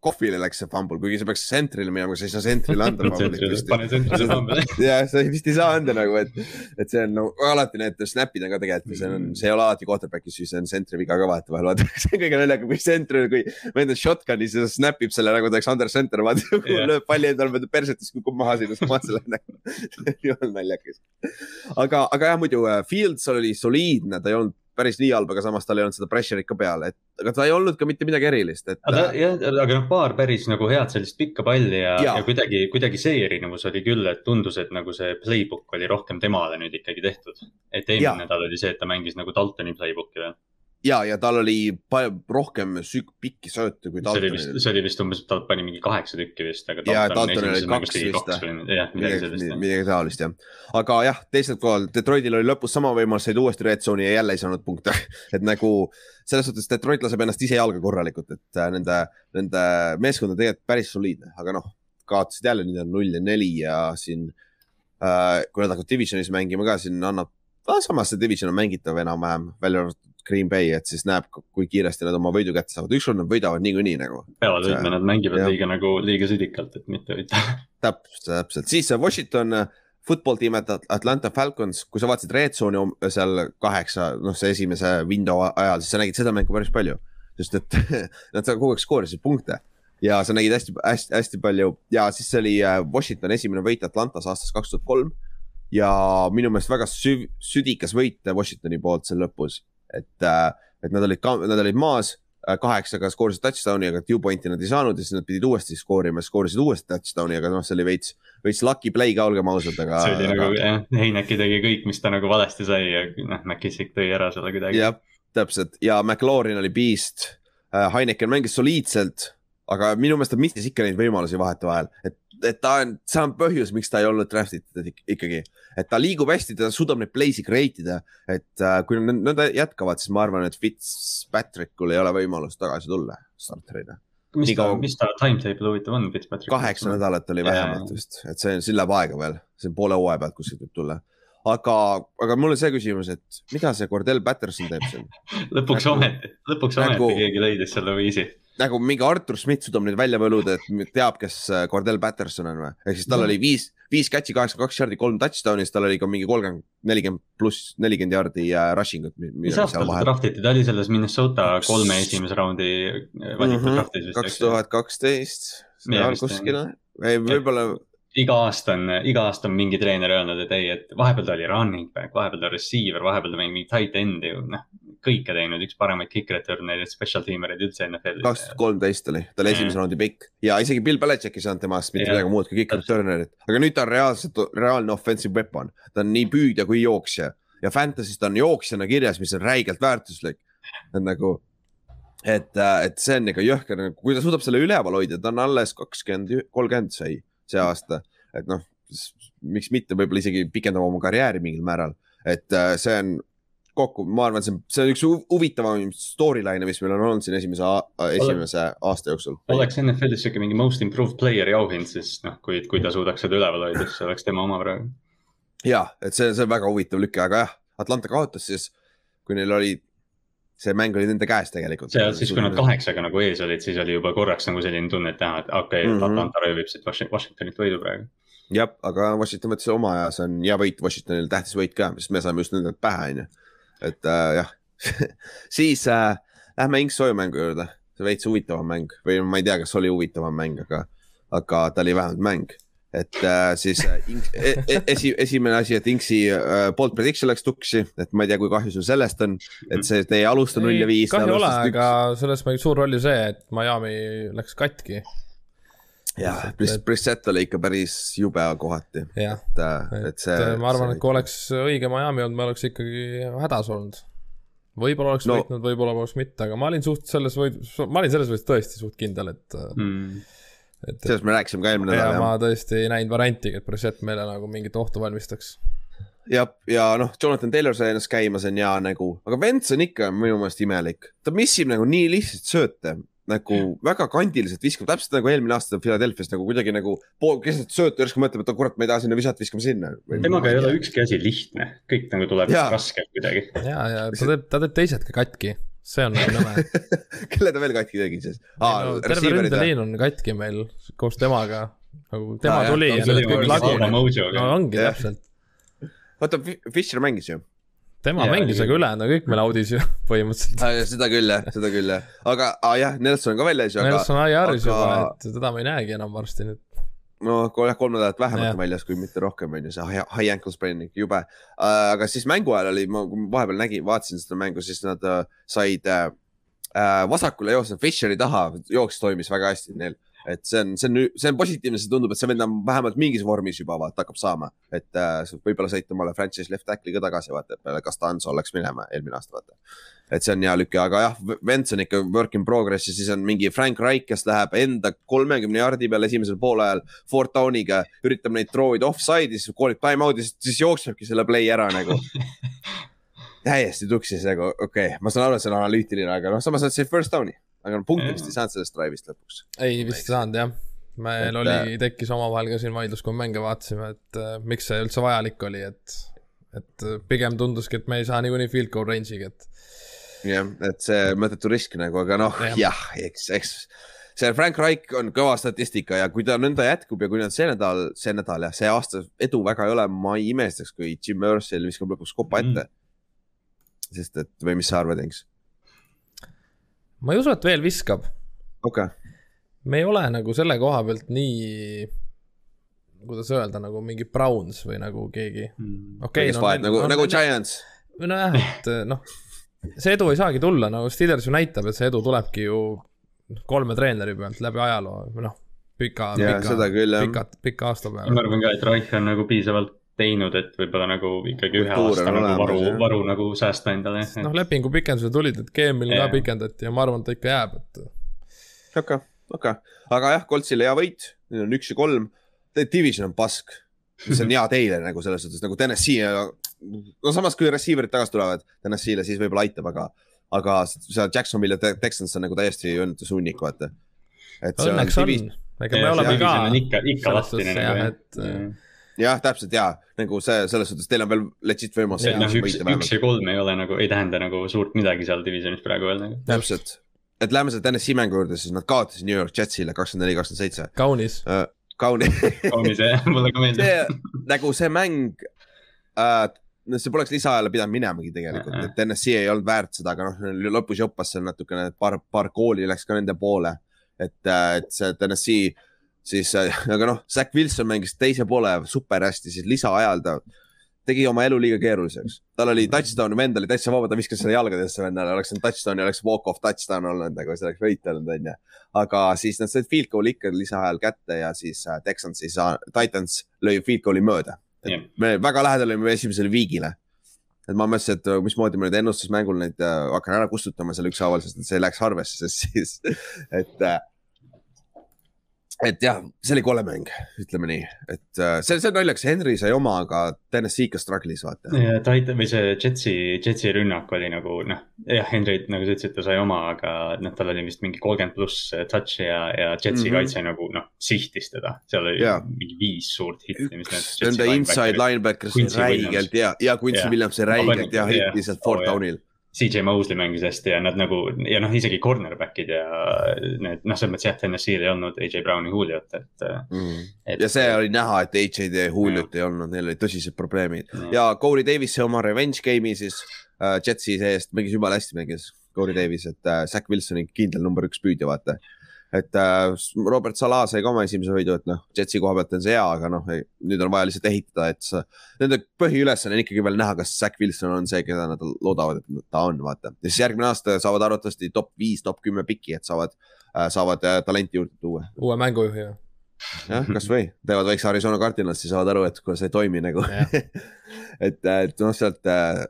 kohvile läks see fumble, kuigi see peaks sentrile minema, sa ei saa sentrile anda. [LAUGHS] pane sentrile fumble. [LAUGHS] jah, sa vist ei saa anda nagu, et, et see on no alati need snap'id on ka tegelikult, see on, see ei ole alati quarterback'is, siis see on sentri viga ka vahetevahel, vaata [LAUGHS] see on kõige naljakam, kui sentril, kui vend on shotgun'is ja snap ib selle nagu ta oleks under center, vaata yeah. lööb palli endale mööda perset, siis kukub maha sinna, siis maha selle nagu. jumala naljakas. aga, aga jah, muidu äh, Fields oli soliidne, ta ei olnud päris nii halb, aga samas tal ei olnud seda pressure'it ka peal, et aga ta ei olnud ka mitte midagi erilist, et. jah, aga noh, paar päris nagu head sellist pikka palli ja, ja., ja kuidagi, kuidagi see erinevus oli küll, et tundus, et nagu see playbook oli rohkem temale nüüd ikkagi tehtud. et eelmine nädal oli see, et ta mängis nagu Daltoni playbook'i veel ja, ja tal oli rohkem sük-, pikki sööte kui Daltonil. see oli vist, umbes, ta pani mingi kaheksa tükki vist, aga. ja Daltonil oli kaks vist. jah, midagi taolist jah, aga jah, teisel pool Detroitil oli lõpus sama võimalus, said uuesti red zone'i ja jälle ei saanud punkte [LAUGHS] et nagu selles suhtes Detroit laseb ennast ise jalga korralikult, et äh, nende, nende meeskond on tegelikult päris soliidne, aga noh, kaotasid jälle, nüüd on null ja neli ja siin äh,. kui nad hakkavad divisionis mängima ka, siin annab ah,, samas see division on mängitav enam-vähem, välja arvatud Green Bay, et siis näeb, kui kiiresti nad oma võidu kätte saavad, ükskord nad võidavad niikuinii nagu. peavad võitma, nad mängivad ja. liiga nagu, liiga südikalt, et mitte võita [LAUGHS] täpselt, täpselt, siis Washington äh, football tiim Atlanta Falcons, kui sa vaatasid red zone'i seal kaheksa, noh, see esimese window ajal, siis sa nägid seda mängu päris palju. sest et [LAUGHS] nad kogu aeg skoorisid punkte ja sa nägid hästi, hästi, hästi palju ja siis oli äh, Washington esimene võit Atlantas aastast kaks tuhat kolm. ja minu meelest väga süv, südikas võit Washingtoni poolt seal lõpus et, äh, et nad olid, nad olid maas äh, kaheksaga skoorisid touchdown'i, aga two point'i nad ei saanud ja siis nad pidid uuesti skoorima, skoorisid uuesti touchdown'i, aga noh, see oli veits, veits lucky play ka, olgem ausad, aga. see oli aga... nagu jah, Heineki tegi kõik, mis ta nagu valesti sai ja noh, McKissick tõi ära selle kuidagi. jah, täpselt ja McLaurin oli beast. Äh, Heineken mängis soliidselt, aga minu meelest ta missis ikka neid võimalusi vahetevahel, et et ta on, see on põhjus, miks ta ei olnud draft itud ikkagi, et ta liigub hästi, ta suudab neid play'si create ida, et uh, kui nad jätkavad, siis ma arvan, et Fitzpatrickul ei ole võimalust tagasi tulla starterina. mis ta, mis ta timetable huvitav on, Fitzpatrick? kaheksa nädalat oli vähemalt vist, et see, siin läheb aega veel, see on poole hooaja pealt kuskilt võib tulla. Aga, aga mul on see küsimus, et mida see Cordell Patterson teeb siin? [LAUGHS] Lõpuks ometi, lõpuks ometi keegi leidis selle viisi nagu mingi Artur Schmidt suudab nüüd välja võluda, et teab, kes äh, Cordell Patterson on või, ehk siis tal mm. oli viis, viis catch'i, kaheksakümmend kaks jardi, kolm touchdown'i, siis tal oli ka mingi kolmkümmend, nelikümmend pluss nelikümmend jardi äh, rushing ut. mis aastal ta draftiti, ta oli selles Minnesota kolme esimese raundi äh, valitud mm -hmm. draftis vist. kaks tuhat kaksteist, seal kuskil, ei võib-olla iga aasta on, iga aasta on mingi treener öelnud, et ei, et vahepeal ta oli running back, vahepeal ta receiver, vahepeal ta mingi tight end'i, noh kõike teinud, üks paremaid kick returnereid, special teamereid üldse NFL-is. kaks tuhat kolmteist oli, ta oli esimese raundi pikk. Ja isegi Bill Belichik ei saanud temast mitte midagi muud kui kick returnerit, aga nüüd ta on reaalselt, reaalne offensive weapon, ta on nii püüdja kui jooksja. Ja Fantasy's ta on jooksjana kirjas, mis on räigelt väärtuslik. et nagu, et, et see on ikka jõhker, nagu kui ta suudab selle üleval hoida, ta on alles kakskümmend, kolmkümmend sai see aasta, et noh, miks mitte, võib-olla isegi pikendab oma karjääri mingil määral, et äh, see on kokku, ma arvan, see on, see on üks huvitavamaid storyline'e, mis meil on olnud siin esimese, esimese aasta jooksul. oleks NFL-is sihuke mingi most improved player'i auhind, siis noh, kui, kui ta suudaks seda üleval hoida, siis oleks tema oma praegu. ja, et see, see on väga huvitav lüke, aga jah, Atlanta kaotas siis, kui neil oli see mäng oli nende käes tegelikult. see, siis kui nad kaheksaga nagu ees olid, siis oli juba korraks nagu selline tunne, et näha, et okei okay, mm, -hmm. Atlanta röövib siit Washingtonit võidu praegu. jah, aga Washington võttis oma aja, see on hea võit Washingtonil, tähtis võit ka, sest me saime just nendelt pähe, on ju et äh, jah [LAUGHS] siis äh, lähme Inks-Soju mängu juurde, see veits huvitavam mäng või ma ei tea, kas oli huvitavam mäng, aga, aga ta oli vähemalt mäng. et äh, siis äh, e e esi, esimene asi, et Inksi äh, bold prediction läks tuksi, et ma ei tea, kui kahju sul sellest on, et see, te ei alusta null ja viis. kahju ei ole, aga selles mängis suur roll ju see, et Miami läks katki. Jah, Brissett oli ikka päris jube kohati. et, äh, et see. ma arvan, et kui oleks õige Miami olnud, me oleks ikkagi hädas olnud võib-olla oleks no. võitnud, võib-olla poleks mitte, aga ma olin suht selles võit-, ma olin selles võitlus tõesti suht kindel, et mm et. sellest me rääkisime ka eelmine nädal. ma tõesti ei näinud variantigi, et Brissett meile nagu mingit ohtu valmistaks. jah, ja noh, Jonathan Taylor sai ennast käima, see on hea nägu, aga Vents on ikka minu meelest imelik. ta missib nagu nii lihtsalt sööte, nagu väga kandiliselt viskab, täpselt nagu eelmine aasta Philadelphia's nagu kuidagi nagu pool keset söötu järsku mõtleb, et kurat, ma ei taha sinna visata, viskame sinna. temaga ei ole ükski asi lihtne, kõik nagu tuleb raskelt kuidagi. ja, ja ta teeb, ta teeb teised ka katki see on nagu nõme [LAUGHS] kelle ta veel katki tegi siis ah,? No, terve ründeliin on katki meil koos temaga, nagu tema ah, tuli jah, ja nüüd kõik lagunes. no ongi ja. täpselt. oota, Fischer mängis ju? Tema ja, mängis, aga ülejäänud on kõik meil audis ju [LAUGHS] põhimõtteliselt. Seda küll jah, seda küll jah, aga ah, jah, Nelson on ka väljas ju. Nelson IR-is aga... juba, et teda me ei näegi enam varsti nüüd. No jah, kolm nädalat vähemalt on väljas, kui mitte rohkem, on ju, see high ankle sprain ikka jube. Aga siis mängu ajal oli, ma vahepeal nägin, vaatasin seda mängu, siis nad uh, said uh, vasakule joosta Fisheri taha, jooks toimis väga hästi neil. Et see on, see on, see on positiivne, see tundub, et see vend on vähemalt mingis vormis juba vaata hakkab saama, et uh, võib-olla saite omale franchise left tackle'i ka tagasi vaata, et peale Costanzo läks minema eelmine aasta vaata. Et see on hea lüke, aga jah, Vents on ikka work in progress ja siis on mingi Frank Reich, kes läheb enda kolmekümne jardi peale esimesel poolajal fourth down'iga, üritab neid throw ida offside'i, siis koolib time out'i, siis jooksebki selle play ära nagu. [LAUGHS] Täiesti tuksis nagu, okei okay., ma saan aru, et see on analüütiline, aga noh, samas on see first down'i, aga no punkti vist ei saanud sellest drive'ist lõpuks. ei, vist ei saanud jah. Meil et, oli, äh, tekkis omavahel ka siin vaidlus, kui me mänge vaatasime, et uh, miks see üldse vajalik oli, et, et pigem tunduski, et me ei saa niikuinii field goal range'iga, et jah, et see mõttetu risk nagu, aga noh, jah, eks, eks see Frank Reich on kõva statistika ja kui ta nõnda jätkub ja kui nad see nädal, see nädal ja see aasta edu väga ei ole, ma ei imestaks, kui Jim Mersil viskab lõpuks kopa ette. Mm.. sest et või mis sa arvad, Engs? Ma ei usu, et veel viskab. okei okay.. me ei ole nagu selle koha pealt nii, kuidas öelda, nagu mingi Browns või nagu keegi mm.. okei okay,. No, nagu, nagu Giants. nojah, et noh see edu ei saagi tulla, no Steelers ju näitab, et see edu tulebki ju kolme treeneri pealt läbi ajaloo või noh, pika, pika, pika, pika aasta peale. ma arvan ka, et Reich on nagu piisavalt teinud, et võib-olla nagu ikkagi ühe Kultuur aasta nagu varu, varu nagu säästa endale. noh, lepingu pikendused tulid, et GM-il ka pikendati ja ma arvan, et ta ikka jääb, et. okei, okei, aga jah, Coltsil hea võit, neil on üks ja kolm. Division on pask, see on hea teile nagu selles suhtes nagu Tennessee no samas, kui receiver'id tagasi tulevad Tennessee'le, siis võib-olla aitab, aga, aga seal Jacksonville ja Texans on nagu täiesti õnnetus hunnik, vaata. õnneks on, ega me oleme ka. ikka, ikka lahtine nagu jah jah, täpselt ja nagu see selles suhtes, teil on veel legit võimalus. noh, üks, üks ja kolm ei ole nagu, ei tähenda nagu suurt midagi seal divisionis praegu veel nagu. täpselt, et lähme selle Tennessee mängu juurde, siis nad kaotasid New York Jetsile kakskümmend neli, kakskümmend seitse. kaunis uh,. kaunis [LAUGHS] kaunis jah, mulle ka meeldib. nagu see mäng uh, no see poleks lisaajale pidanud minemagi tegelikult, et NSC ei olnud väärt seda, aga noh, lõpus joppas seal natukene, paar, paar kooli läks ka nende poole. et, äh, et see NSC siis, äh, [LAUGHS] aga noh, Zack Wilson mängis teise poole super hästi, siis lisaajal ta tegi oma elu liiga keeruliseks. tal oli touchdown, vend oli täitsa vaba, ta viskas selle jalgadesse vennale, oleks see touchdown ja oleks walk-off touchdown olnud, nagu see oleks võit olnud, onju. aga siis nad said field goal'i ikka lisaajal kätte ja siis äh, Texans ei saa, Titans lõi field goal'i mööda me väga lähedal olime esimesele viigile. et ma mõtlesin, et mismoodi ma nüüd ennustusmängul neid äh, hakkan ära kustutama seal ükshaaval, sest see läks arvesse, sest siis, [LAUGHS] et äh, et jah, see oli kole mäng, ütleme nii, et uh, see, see on naljakas, Henry sai oma, aga Tennessee ikka struggle'is vaata. ja Titan või see Jetsi, Jetsi rünnak oli nagu noh, jah, Henry nagu sa ütlesid, ta sai oma, aga noh, tal oli vist mingi kolmkümmend pluss touch'i ja, ja Jetsi mm -hmm. kaitse nagu noh, sihtis teda. seal oli ja. mingi viis suurt hitti, need. Nende inside linebacker sai räigelt ja, ja Quincy Williams sai räigelt ja hitti sealt fourth down'il CJ Mosley mängis hästi ja nad nagu ja noh, isegi cornerback'id ja need noh, selles mõttes jah, TNS-il ei olnud AJ Brown'i Juliot, et mm.. Ja see oli näha, et AJ-d ja Juliot ei olnud, neil olid tõsised probleemid. Ja, ja Corey Davis'i oma revenge game'i siis äh, Jetsi seest mängis jumala hästi mängis Corey Davis, et äh, Zack Wilsoni kindel number üks püüdja, vaata et äh, Robert Salah sai ka oma esimese võidu, et noh, Jetsi koha pealt on see hea, aga noh, nüüd on vaja lihtsalt ehitada, et sa. Nende põhiülesanne on ikkagi veel näha, kas Zack Wilson on see, keda nad loodavad, et ta on, vaata. ja siis järgmine aasta saavad arvatavasti top viis, top kümme piki, et saavad äh,, saavad äh, talenti juurde tuua. uue mängujuhi või? Jah, kasvõi teevad väikse Arizona Cardinalsi, saavad aru, et kuule, see ei toimi nagu. [LAUGHS] Et, et noh, sealt,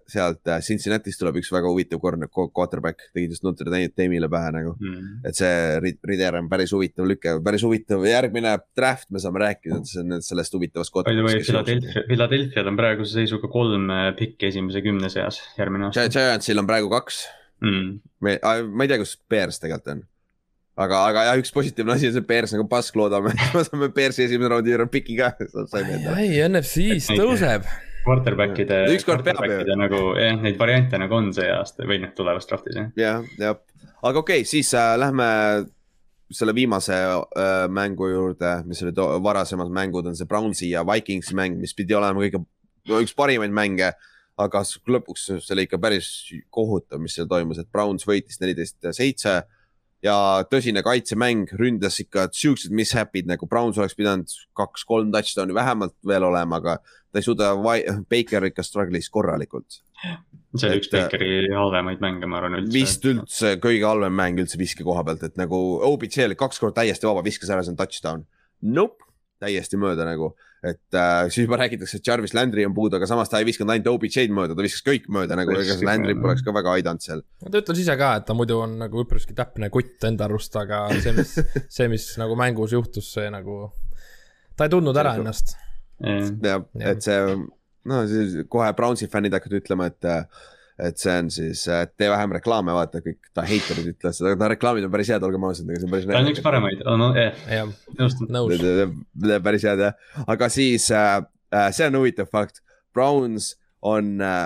sealt Cincinnati'st tuleb üks väga huvitav quarterback, tegid just Notre Dame'ile pähe nagu. Mm.. et see Rider on päris huvitav lüke, päris huvitav, järgmine draft me saame rääkida sellest huvitavast. Philadelphia, Philadelphia'l on praeguse seisuga kolm pikki esimese kümne seas järgmine aasta. Giantsil on praegu kaks. Mm.. ma ei tea, kus Bears tegelikult on aga, aga jah, üks positiivne asi on see Bears nagu pask, loodame, et me saame Bearsi esimese raundi juurde piki ka. [LAUGHS] ei, NFC-s tõuseb. Quarterback'ide. ju. nagu jah, neid variante nagu on see aasta või noh, tulevast draft'is jah. jah, jah, aga okei okay,, siis äh, lähme selle viimase äh, mängu juurde, mis olid varasemad mängud, on see Brownsi ja Vikingsi mäng, mis pidi olema kõige, üks parimaid mänge aga lõpuks see oli ikka päris kohutav, mis seal toimus, et Browns võitis neliteist seitse ja tõsine kaitsemäng, ründas ikka siuksed mishap'id nagu Browns oleks pidanud kaks-kolm touchdown'i vähemalt veel olema, aga ta ei suuda, Baker ikka struggle'is korralikult. see oli üks Bakeri halvemaid mänge, ma arvan üldse. vist üldse kõige halvem mäng üldse viske koha pealt, et nagu OBJ oli kaks korda täiesti vaba, viskas ära, see on touchdown. Nope, täiesti mööda nagu et äh, siis juba räägitakse, et Jarvis Landry on puudu, aga samas ta ei visanud ainult OBJ-d mööda, ta viskas kõik mööda nagu, ega see Landry poleks ka väga aidanud seal. ta ütles ise ka, et ta muidu on nagu üpriski täpne kutt enda arust, aga see, mis, [LAUGHS] see, mis nagu mängus juhtus, see nagu, ta ei tundnud ära ennast. jah, et see, no siis kohe Brownsi fännid hakkavad ütlema, et äh, et see on siis, tee vähem reklaame, vaata kõik ta heiterid ütlevad seda, aga ta reklaamid on päris head, olgem ausad, ega see on päris. ta on üks paremaid, no jah nõustun. nõus. päris head jah, aga siis äh, äh, see on huvitav fakt, Browns on äh,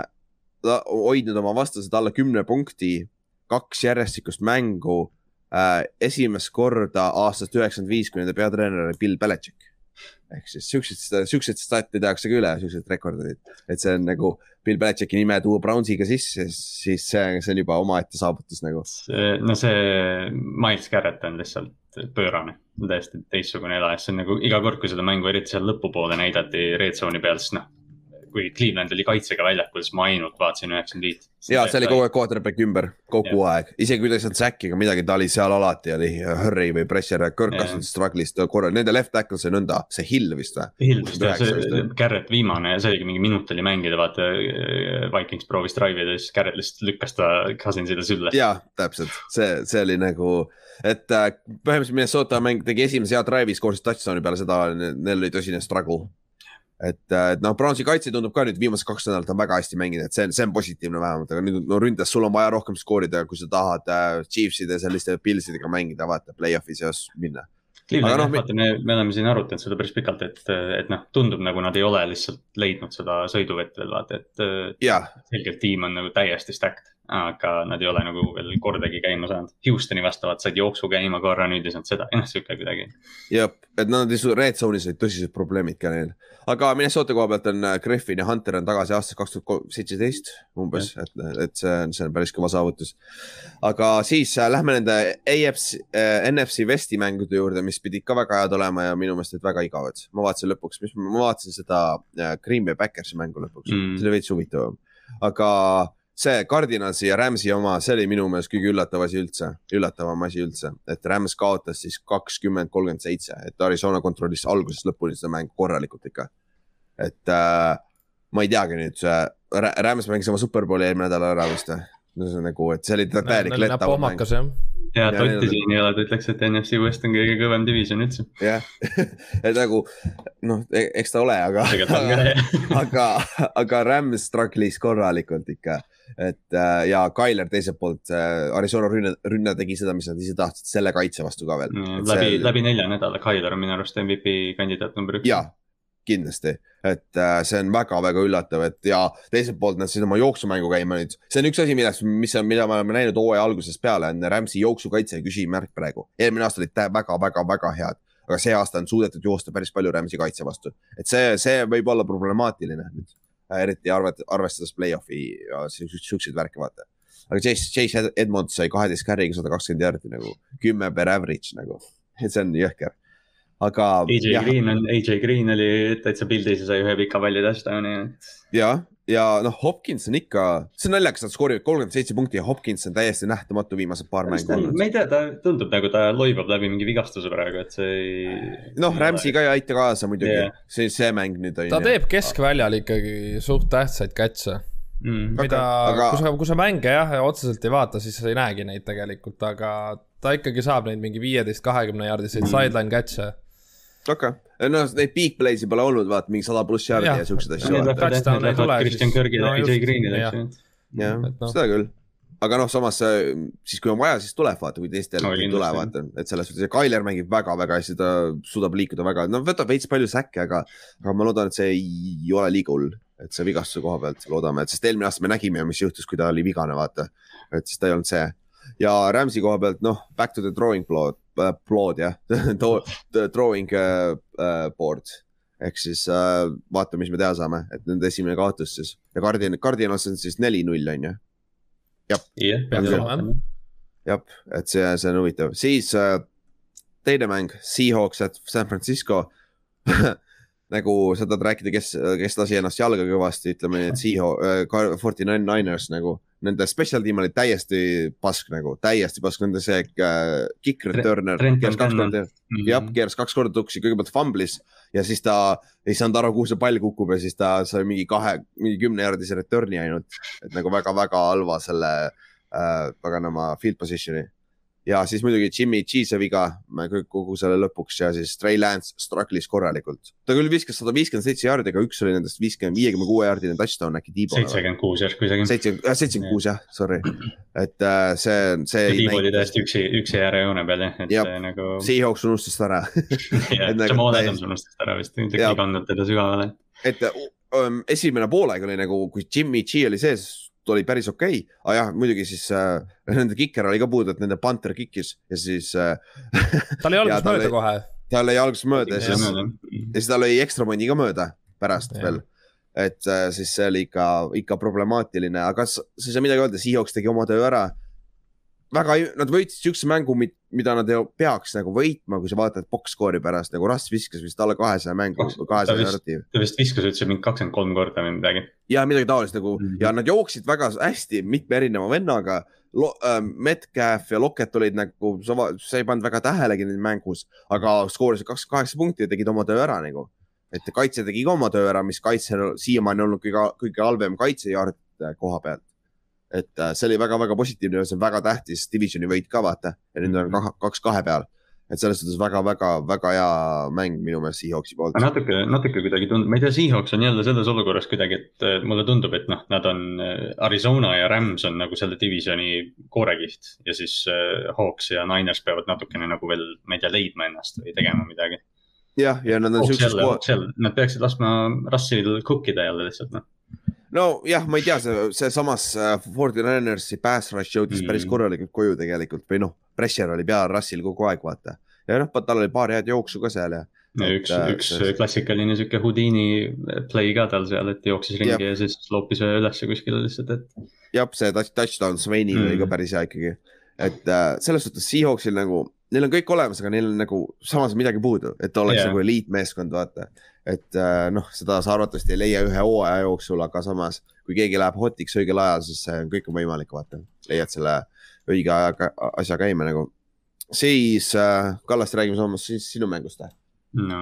hoidnud oma vastased alla kümne punkti, kaks järjestikust mängu äh,. esimest korda aastast üheksakümmend viis, kui nende peatreener oli Bill Belichik ehk siis siukseid, siukseid stat'e tehakse ka üle, siuksed rekordid, et see on nagu Bill Belichicki nime tuua Brownsiga sisse, siis see, see on juba omaette saavutus nagu. no see Miles Garrett on lihtsalt pöörane, täiesti teistsugune elaja, see on nagu iga kord, kui seda mängu eriti seal lõpupoole näidati red zone'i peal, siis noh kui Cleveland oli kaitsega väljakul, siis ma ainult vaatasin üheksakümmend viit. ja see oli kogu aeg quarterback ümber, kogu ja. aeg, isegi kui ta ei saanud säkki ega midagi, ta oli seal alati oli hurry või pressure, Kirk Cousins struggle'is korral, nende left tackle sai nõnda, see Hill vist või? Hill vist jah, see Garrett viimane, see oligi mingi minut oli mängida, vaata. Vikings proovis drive ida, siis Garrett lihtsalt lükkas ta Cousinsile sülle. ja täpselt, see, see oli nagu et äh, põhimõtteliselt Minnesota mäng tegi esimese hea drive'i, skooris touchdown'i peale seda, neil oli tõsine struggle et, äh, et noh, Brownsi kaitse tundub ka nüüd viimased kaks nädalat on väga hästi mänginud, et see on, see on positiivne vähemalt, aga nüüd no ründes sul on vaja rohkem skoorida, kui sa tahad äh, Chiefside selliste Pilsidega mängida, vaata play-off'is ja minna. Cleveland no,, vaata, me, me oleme siin arutanud seda päris pikalt, et, et noh, tundub nagu nad ei ole lihtsalt leidnud seda sõiduvett veel vaata, et ja. selgelt tiim on nagu täiesti stacked, aga nad ei ole nagu veel kordagi käima saanud. Houstoni vastavalt said jooksu käima korra, nüüd ei saanud seda, noh sihuke kuidagi. jah, et nad ei, red zone'is olid tõsised probleemid ka neil aga Minnesota koha pealt on äh, Griffin ja Hunter on tagasi aastast kaks tuhat seitseteist umbes, et, et see on, see on päris kõva saavutus. aga siis äh, lähme nende AFC äh,, NFC Westi mängude juurde, mis pidid ka väga head olema ja minu meelest olid väga igavad. ma vaatasin lõpuks, mis ma vaatasin seda äh, Green Bay Backersi mängu lõpuks mm., see oli veits huvitavam, aga see Cardinalsi ja Rams'i oma, see oli minu meelest kõige üllatav asi üldse, üllatavam asi üldse, et Rams kaotas siis kakskümmend, kolmkümmend seitse, et Arizona kontrollis algusest lõpuni seda mängu korralikult ikka. et äh, ma ei teagi nüüd, Rams mängis oma superbowli eelmine nädal ära vist või? no see on nagu, et see oli täielik letav mäng. ja Totti siin ei ole, ta ütleks, et NFC West on kõige kõvem division üldse. jah, [LAUGHS] et nagu noh, e-, eks ta ole, aga, [LAUGHS] aga, aga Rams struggle'is korralikult ikka et äh, ja Tyler teiselt poolt äh,, Arizona rünne, rünne tegi seda, mis nad ise tahtsid, selle kaitse vastu ka veel mm,. läbi see..., läbi nelja nädala, Tyler on minu arust MVP kandidaat number üks. jaa, kindlasti, et äh, see on väga-väga üllatav, et ja teiselt poolt nad siis oma jooksumängu käima nüüd, see on üks asi, millest, mis on, mida me oleme näinud hooaja algusest peale, on Rams'i jooksukaitse küsimärk praegu. eelmine aasta olid väga-väga-väga head, aga see aasta on suudetud joosta päris palju Rams'i kaitse vastu, et see, see võib olla problemaatiline nüüd eriti arvet-, arvestades play-off'i ja siukseid värke, vaata. aga Chase, Chase Edmonds sai kaheteist carry'ga sada kakskümmend jardi nagu, kümme per average nagu, [LAUGHS] et see on jõhker aga. AJ jah. Green on, AJ Green oli täitsa pildis ja sai ühe pika palli touchdown'i. ja, ja noh, Hopkins on ikka, see on naljakas, nad skoorivad kolmkümmend seitse punkti ja Hopkins on täiesti nähtamatu viimased paar mängu olnud. ma ei tea, ta tundub nagu ta loibab läbi mingi vigastuse praegu, et see ei. noh, Rams'i ka ei aita kaasa muidugi yeah., see, see mäng nüüd on. ta teeb keskväljal ikkagi suht tähtsaid catch'e mm.. mida aga..., kui sa, kui sa mänge jah, otseselt ei vaata, siis sa ei näegi neid tegelikult, aga ta ikkagi saab neid mingi viieteist, kahekümne jaardiseid mm. sideline catch'e okei okay., no neid big play'si pole olnud, vaata mingi sada pluss jardi ja, ja siukseid asju. Kristjan Kõrgile no,, AJ Greenile, eks ju. jah, no. seda küll aga noh, samas siis kui on vaja, siis tuleb vaata, kui teistel no, ei tule, vaata, et selles suhtes ja Tyler mängib väga-väga hästi, ta suudab liikuda väga, no võtab veits palju säkke, aga, aga ma loodan, et see ei ole liiga hull, et see vigastuse koha pealt loodame, et sest eelmine aasta me nägime, mis juhtus, kui ta oli vigane, vaata. et siis ta ei olnud see ja Rams'i koha pealt, noh, back to the drawing board, Applaud jah. [LAUGHS] Drawing uh, uh, board ehk siis uh, vaatame, mis me teha saame, et nende esimene kaotus siis. Ja Guardian, Guardianos on siis neli-null on ju. jah yeah,, jah, et see, see on huvitav, siis uh, teine mäng, Seahawks at San Francisco. [LAUGHS] Nagu sa tahad rääkida, kes, kes lasi ennast jalga kõvasti, ütleme nii, et Seahawks uh,, Forty Nine Niners nagu nende special tiim oli täiesti pask nagu, täiesti pask, nende see äh, kick returner keeras kaks korda, mhm. jah, keeras kaks korda tuksi, kõigepealt fumblis ja siis ta ei saanud aru, kuhu see pall kukub ja siis ta sai mingi kahe, mingi kümnejardise return'i ainult. et nagu väga-väga halva selle äh, paganama field position'i ja siis muidugi Jimmy G'se viga kogu selle lõpuks ja siis Trey Lance struggle'is korralikult. ta küll viskas sada viiskümmend seitse jaardi, aga üks oli nendest viiskümmend, viiekümne kuue jaardine touchdown äkki Tiibole. seitsekümmend kuus järsku isegi. seitsekümmend, seitsekümmend kuus jah, sorry. et äh, see, see. Tiibo oli täiesti üksi, üksi äärejoone peal jah, et ja, nagu. Seahawks unustas ta ära [LAUGHS] jah, nagu Jamal Adams unustas ta ära vist, ta ei kandnud teda sügavale. et um, esimene poolaeg oli nagu, kui Jimmy G oli sees oli päris okei okay., aga jah, muidugi siis äh, [LAUGHS] nende kiker oli ka puudu, et nende Panther kikkis ja siis äh, tal [LAUGHS] jäi algus mööda kohe. tal jäi algus mööda ja siis, ja siis tal lõi ekstra mõni ka mööda pärast ja. veel. et äh, siis see oli ikka, ikka problemaatiline, aga sa ei saa midagi öelda, Seahawks tegi oma töö ära väga, nad võitsid siukse mängu, mida nad peaks nagu võitma, kui sa vaatad box-score'i pärast nagu Russ viskas vist alla kahesaja mängu, kahesaja jardi. ta vist viskas üldse mingi kakskümmend kolm korda või midagi. ja midagi taolist nagu mm -hmm. ja nad jooksid väga hästi mitme erineva vennaga. Äh, Metcalf ja Lockett olid nagu, sa ei pannud väga tähelegi neid mängus, aga skoorisid kakskümmend kaheksa punkti ja tegid oma töö ära nagu. et kaitse tegi ka oma töö ära, mis kaitsel siiamaani olnud kõige, kõige halvem kaitsejard koha pealt et äh, see oli väga-väga positiivne ja see on väga tähtis divisioni võit ka vaata ja nüüd on mhm. kaks kahe peal et selles suhtes väga-väga-väga hea mäng minu meelest Seahawksi poolt. natuke, natuke kuidagi tundub, ma ei tea, Seahawks on jälle selles olukorras kuidagi, et mulle tundub, et noh, nad on äh, Arizona ja Rams on nagu selle divisioni koorekiht ja siis äh, Hawks ja Niners peavad natukene nagu veel, ma ei tea, leidma ennast või tegema midagi. jah, ja nad on siukses. Nad peaksid laskma Russell cook ida jälle lihtsalt noh nojah, ma ei tea, see, seesamas äh, Fordi Runnersi pass rush jõudis mm. päris korralikult koju tegelikult või noh, pressure oli peal Russil kogu aeg, vaata. ja noh, tal oli paar head jooksu ka seal ja. ja üks, äh, üks see... klassikaline sihuke Houdini play ka tal seal, et jooksis ringi ja, ja siis loopis ühe ülesse kuskile lihtsalt, et. jah, see touchdown Swainil mm. oli ka päris hea ikkagi, et äh, selles suhtes Seahawksil nagu neil on kõik olemas, aga neil on nagu samas midagi puudu, et oleks yeah. nagu eliitmeeskond, vaata et äh, noh, seda sa arvatavasti ei leia ühe hooaja jooksul, aga samas kui keegi läheb hotiks õigel ajal, siis kõik on võimalik, vaata, leiad selle õige ajaga, asja käima nagu. siis äh, Kallaste, räägime samas siis sinu mängust. no.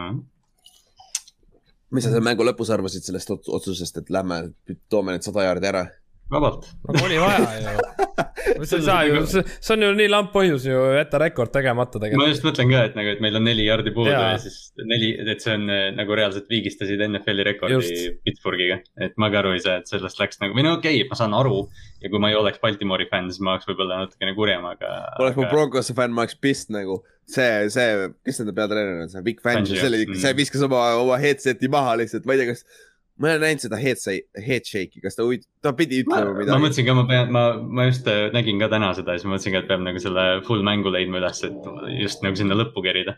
mis sa selle mängu lõpus arvasid sellest otsusest, et lähme toome need sada jaardi ära? Vabalt. aga oli vaja ju [LAUGHS] sa ei saa ju, see on ju nii lamp põhjus ju jätta rekord tegemata tegelikult. ma just mõtlen ka, et nagu, et meil on neli jardi puudu ja. ja siis neli, et see on eh, nagu reaalselt viigistasid NFL-i rekordi just. Pittsburghiga. et ma ka aru ei saa, et sellest läks nagu, või no okei okay,, ma saan aru. ja kui ma ei oleks Baltimoori fänn, siis ma oleks võib-olla natukene kurjem, aga. oleks aga... ma Broncose fänn, ma oleks pist nagu see, see, kes nende peatreener on, see Big Fan, see oli, see viskas oma, oma headset'i maha lihtsalt, ma ei tea, kas ma olen näinud seda head, head shake'i, kas ta, ta pidi ütlema midagi? ma mõtlesin ka, ma pean, ma, ma just äh, nägin ka täna seda ja siis ma mõtlesin ka, et peab nagu selle full mängu leidma üles, et just nagu sinna lõppu kerida.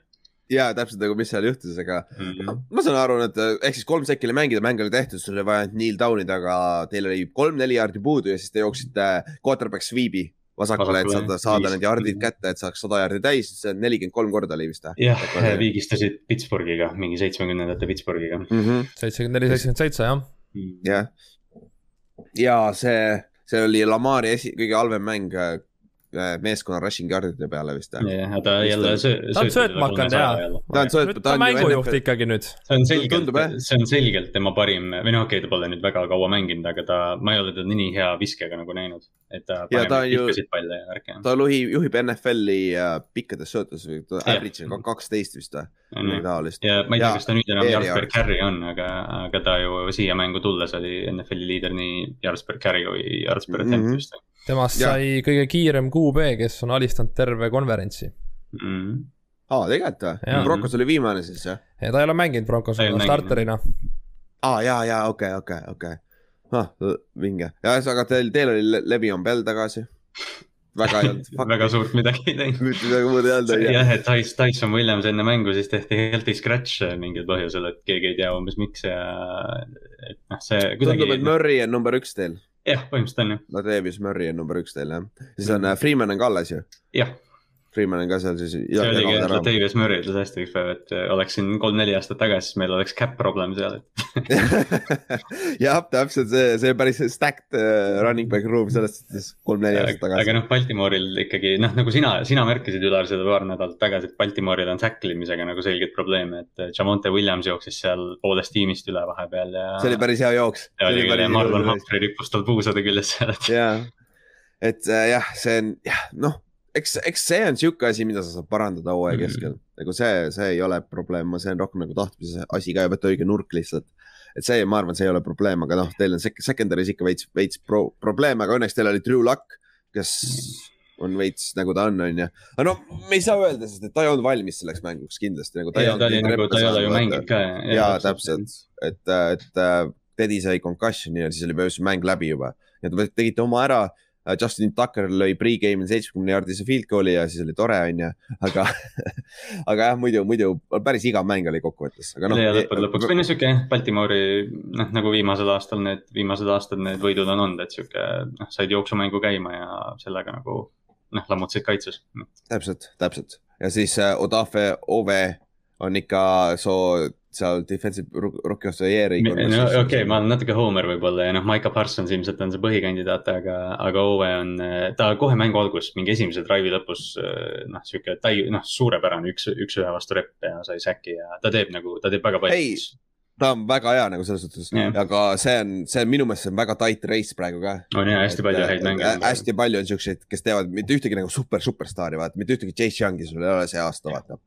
ja täpselt nagu, mis seal juhtus, aga mm -hmm. ma saan aru, et ehk siis kolm sekki oli mängida, mäng oli tehtud, sul oli vaja ainult kneel down'ida, aga teil oli kolm-neli jaardi puudu ja siis te jooksite quarterback sweep'i vasakule, et saada, saada need jardid kätte, et saaks sada jardi täis, see on nelikümmend kolm korda oli vist. jah, viigistasid Pittsburghiga, mingi seitsmekümnendate Pittsburghiga. Mhm. seitsekümmend neli, seitsekümmend seitse, jah. jah, ja see, see oli Lamari esi, kõige halvem mäng meeskonna rushing yard'ide peale vist. jah, ta jälle söö-. ta on söötma hakanud ja. ta on söötma, ta on mängujuht ikkagi nüüd. see on selgelt, see on selgelt tema parim, või noh, okei okay,, ta pole nüüd väga kaua mänginud, aga ta, ma ei ole teda nii hea viskega nagu näinud. et ta paneb vihkasid palle ja värki. ta juhib, juhib NFL-i äh, pikkades söötus või ta average on kaksteist vist või, midagi taolist. ja ma ei tea, kas ta nüüd enam yards per carry on, aga, aga ta ju siia mängu tulles oli NFL-i liider nii yards per carry kui yards per attempt vist temast ja. sai kõige kiirem QB, kes on alistanud terve konverentsi mm.. aa, tegelikult või? Broncos oli viimane siis jah? ja ta ei ole mänginud Broncos starterina. aa, ja, ja okei okay,, okei okay,, okei okay.. ah, vinge, ühesõnaga teil, teil oli Levion Bell tagasi väga ei olnud [LAUGHS] väga suurt midagi ei teinud. mitte midagi muud ei olnud. jah, et Tyson, Tyson Williams enne mängu siis tehti healthy scratch mingil põhjusel, et keegi ei tea umbes miks ja et noh, see kuidagi. tundub, et Murry on number üks teil jah, põhimõtteliselt on ju. Latavius Murray on number üks teil jah, siis on mm. Freeman on ka alles ju. jah Freeman on ka seal siis. see oligi, et Latavius Murray ütles hästi üks päev, et äh, oleks siin kolm-neli aastat tagasi, siis meil oleks cap problem seal, [LAUGHS] jah, täpselt see, see päris stacked uh, running back room selles suhtes kolm-neli aastat tagasi. aga noh, Baltimooril ikkagi noh, nagu sina, sina märkisid Ülar seda paar nädalat tagasi, et Baltimooril on tacklimisega nagu selgeid probleeme, et äh, Jamonte Williams jooksis seal poolest tiimist üle vahepeal ja. see oli päris hea jooks. Marlon Humphrey rippus tal puusade küljes seal, et. äh, jah, see on jah, noh eks, eks see on sihuke asi, mida sa saad parandada hooaja mm keskel, nagu see, see ei ole probleem, see on rohkem nagu tahtmise asi ka ja võtta õige nurk lihtsalt. et see, ma arvan, see ei ole probleem, aga noh, teil on secondary's ikka veits, veits pro, probleem, aga õnneks teil oli Drew Luck, kes on veits nagu ta on, on ju. aga no me ei saa öelda, sest et ta ei olnud valmis selleks mänguks kindlasti nagu. ta ei olnud nagu, ta ei ole ju mänginud ka. jaa, täpselt, et, et Teddy sai concussion'i ja siis oli põhimõtteliselt mäng läbi juba. ja te tegite oma ära Äh, Justin Tucker lõi pre-game'il seitsmekümne jaardise field goal'i ja siis oli tore, onju, aga [LAUGHS] aga jah, muidu, muidu päris igav mäng oli kokkuvõttes. Ja lõppude lõpuks või noh, sihuke Baltimoori noh, nagu viimased aastal need, viimased aastad need võidud on olnud, et sihuke noh, said jooksumängu käima ja sellega nagu noh, lammutasid kaitses. täpselt, täpselt ja siis äh, Odafe Ove on ikka soo seal defensive rookie of the year'i. no okei okay,, ma olen natuke hoomer võib-olla ja noh, Maiko Parsons ilmselt on see põhikandidaat, aga, aga Ove on, ta kohe mängu alguses, mingi esimese drive'i lõpus noh, sihuke tai-, noh, suurepärane üks, üks-ühe vastu repp ja sai säki ja ta teeb nagu, ta teeb väga palju. ta on väga hea nagu selles suhtes yeah., aga see on, see on minu meelest, see on väga tight race praegu ka. on jah, hästi palju häid mänge. hästi palju on siukseid, kes teevad mitte ühtegi nagu super, superstaari, vaata, mitte ühtegi Chase Youngi sul ei ole see aasta, vaata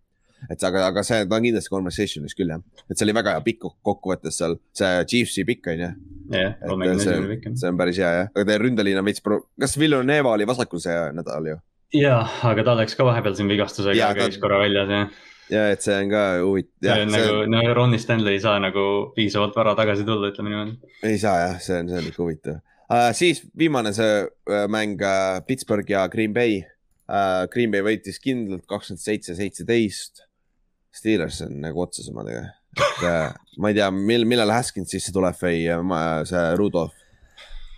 et aga, aga see, ta on kindlasti conversation'is küll jah, et see oli väga hea pikk kokkuvõttes seal, see Chiefsi pikk on ju. pikk. see on päris hea jah, aga teie ründeliin on veits pro-, kas Villaneva oli vasakul see nädal ju? ja, aga ta läks ka vahepeal siin vigastusega, käis ta... korra väljas jah ja et see on ka huvitav. see on nagu, no Ronnie Stanley ei saa nagu piisavalt vara tagasi tulla, ütleme niimoodi. ei saa jah, see on, see on ikka huvitav uh,. siis viimane see uh, mäng uh, Pittsburgh ja Green Bay uh,. Green Bay võitis kindlalt kakskümmend seitse, seitseteist Steelers on nagu otsas omadega, et äh, ma ei tea, mil, millal Haskins sisse tuleb või see Rudolph.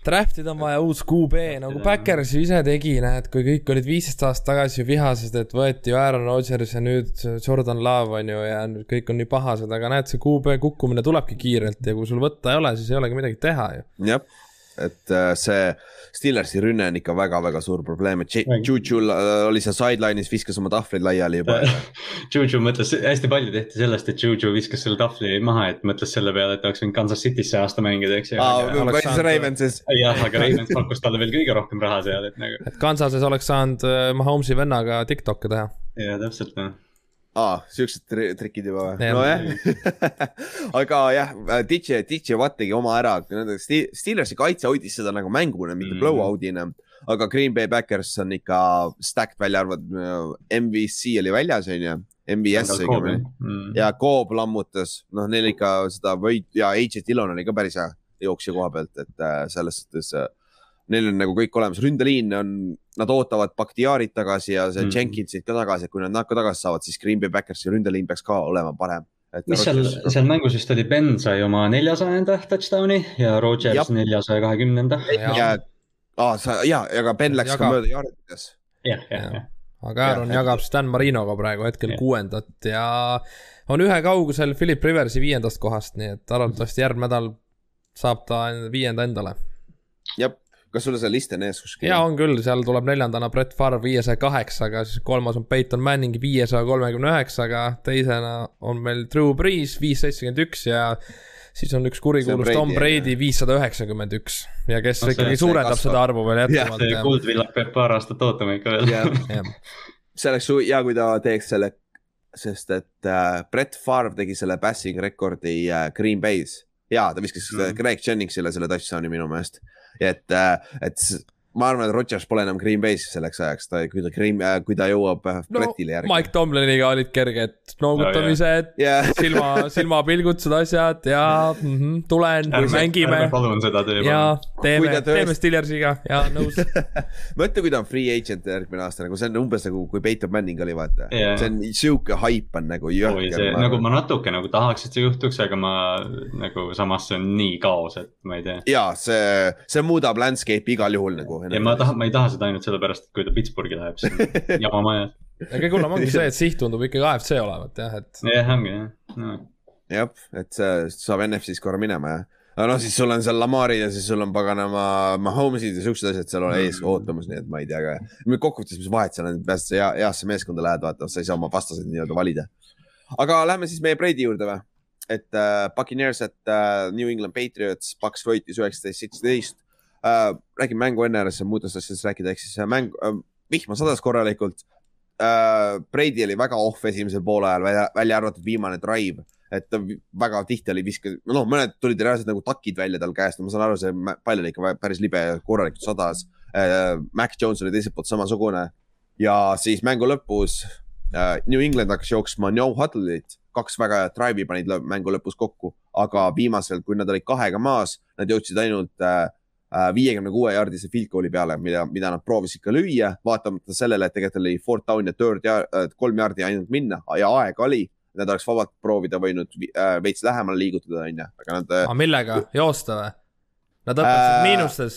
Draftida on vaja uus QB, nagu Backers ju ise tegi, näed, kui kõik olid viisteist aastat tagasi vihased, et võeti ju Aaron Rodgers ja nüüd Jordan Love on ju ja nüüd kõik on nii pahased, aga näed, see QB kukkumine tulebki kiirelt ja kui sul võtta ei ole, siis ei olegi midagi teha ju. jah et äh, see Steelersi rünne on ikka väga-väga suur probleem, et Juju oli seal sideline'is, viskas oma tahvleid laiali juba [LAUGHS] Juju mõtles, hästi palju tehti sellest, et Juju viskas selle tahvli maha, et mõtles selle peale, et oleks võinud Kansas City's see aasta mängida, eks ju. kaitses Ravensis. jah, aga [LAUGHS] Ravens pakkus talle veel kõige rohkem raha seal, et nagu. et Kansases oleks saanud äh, Mahomes'i vennaga TikTok'e teha. ja täpselt noh aa, siuksed trikid juba või? nojah [LAUGHS] aga jah, DJ, DJ Watt tegi oma ära, Steelersi kaitse hoidis seda nagu mänguna, mitte mm. blowout'ina. aga Green Bay Backers on ikka stacked välja arvatud, MVC oli väljas, onju. MVS õigemini mm. ja Cobb lammutas, noh, neil ikka seda võit ja AJ Dillon oli ka päris hea jooksja koha pealt, et äh, selles suhtes äh, neil on nagu kõik olemas, ründeliin on, nad ootavad Bakhtiarit tagasi ja see mm. Jenkinsit ka tagasi, et kui nad nad ka tagasi saavad, siis Green Bay Backersi ründeliin peaks ka olema parem. mis seal, seal mängus vist oli, Ben sai oma neljasajanda touchdown'i ja Rodgers neljasaja kahekümnenda. ja, aa, sa ja, aga Ben läks Jaga. ka mööda jardides. jah, jah, jah aga Aaron ja, jagab Stan Marinoga praegu hetkel ja. kuuendat ja on ühe kaugusel Philip Riversi viiendast kohast, nii et arvatavasti järgmine nädal saab ta viienda endale. jah, kas sul see list on ees kuskil? jaa, on küll, seal tuleb neljandana Brett Favre viiesaja kaheksaga, siis kolmas on Peyton Manning viiesaja kolmekümne üheksaga, teisena on meil Drew Brees viis seitsekümmend üks ja siis on üks kurikuulus Tom Brady viissada üheksakümmend üks ja kes no, ikkagi suurendab seda arvu veel jätkuvalt. see kuldvillak peab paar aastat ootama ikka veel. [LAUGHS] see oleks hea, kui ta teeks selle, sest et äh, Brett Favre tegi selle passing rekordi äh, Green Bay's ja ta viskas mm -hmm. Greg Jenningsile selle touchdown'i minu meelest. Et, et ma arvan, et Rodgers pole enam Green Bay's selleks ajaks, ta, kui ta Green, äh, kui ta jõuab äh, no, Brettile järgi. Mike Tomliniga olid kerged noogutamised no,, yeah. silma, [LAUGHS] silmapilgutused, asjad ja mm -hmm, tulen, mängime. palun seda tee. ja teeme, teeme Steelersiga ja nõus [LAUGHS] mõtle, kui ta on free agent järgmine aasta, nagu see on umbes nagu, kui Peyton Manning oli, vaata yeah.. see on sihuke haip on nagu jõhker. nagu ma natuke nagu tahaks, et see juhtuks, aga ma nagu samas see on nii kaos, et ma ei tea. ja see, see muudab landscape'i igal juhul nagu ja ma tahan, ma ei taha seda ainult sellepärast, et kui ta Pittsburghi läheb, siis on [LAUGHS] jama majas. ja kõige hullem ongi [LAUGHS] see, et siht tundub ikkagi AFC olevat jah, et. jah, ongi jah no.. jah, et see saab NFC-s korra minema jah aga noh, siis sul on seal Lamarid ja siis sul on paganama Mahomes'id ja siuksed asjad seal on ees mm. ootamas, nii et ma ei tea ka. kokkuvõttes, mis vahet seal on, pääsed sa heasse meeskonda lähed, vaata, sa ei saa oma vastaseid nii-öelda valida. aga lähme siis meie Brady juurde või? et äh, Buccaneers, et äh, New England Patriots, Paks võitis üheksateist, seitseteist äh,. räägime mängu enne ära, siis muudest asjadest rääkida, ehk siis äh, mäng äh,, vihma sadas korralikult äh,. Brady oli väga off esimesel poolajal, välja, välja arvatud viimane drive et ta väga tihti oli viske, noh, mõned tulid reaalselt nagu takid välja tal käest, ma saan aru, see pall oli ikka päris libe ja korralikult sadas äh,. Mac Jones oli teiselt poolt samasugune ja siis mängu lõpus äh, New England hakkas jooksma no huddle'it, kaks väga head drive'i panid mängu lõpus kokku, aga viimasel, kui nad olid kahega maas, nad jõudsid ainult Äh, viiekümne kuue jaardise field goal'i peale, mida, mida nad proovisid ka lüüa, vaatamata sellele, et tegelikult oli fourth down ja third ja äh, kolm jaardi ainult minna ja aega oli. Nad oleks vabalt proovida võinud äh, veits lähemale liigutada, onju, aga nad. aga millega, joosta või? Nad õpetasid äh, miinustes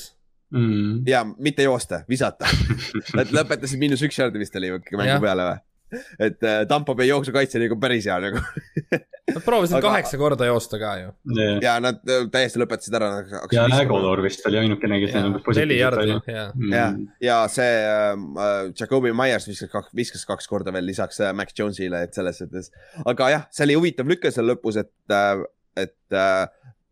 mm.. ja mitte joosta, visata [LAUGHS] Nad lõpetasid miinus üks jaardi vist oli mängu peale või? Et äh, Tampo Bay jooksukaitse oli nagu päris hea nagu Nad proovisid aga... kaheksa korda joosta ka ju yeah.. ja nad äh, täiesti lõpetasid ära. ja Ägolor vist oli ainukene, kes neil umbes neli jardi, jah. ja, ja see äh, Jakobi Myers viskas kaks, viskas kaks korda veel lisaks äh, Mac Jones'ile, et selles suhtes. aga jah, see oli huvitav lüke seal lõpus, et äh,, et äh,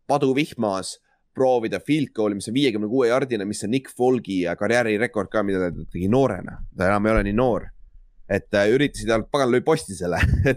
paduvihmas proovida field goal'i, mis on viiekümne kuue jardine, mis on Nick Folgi karjäärirekord ka, mida ta tegi noorena. ta enam ei ole nii noor et äh, üritasid ainult, pagan lõi posti selle. [LAUGHS]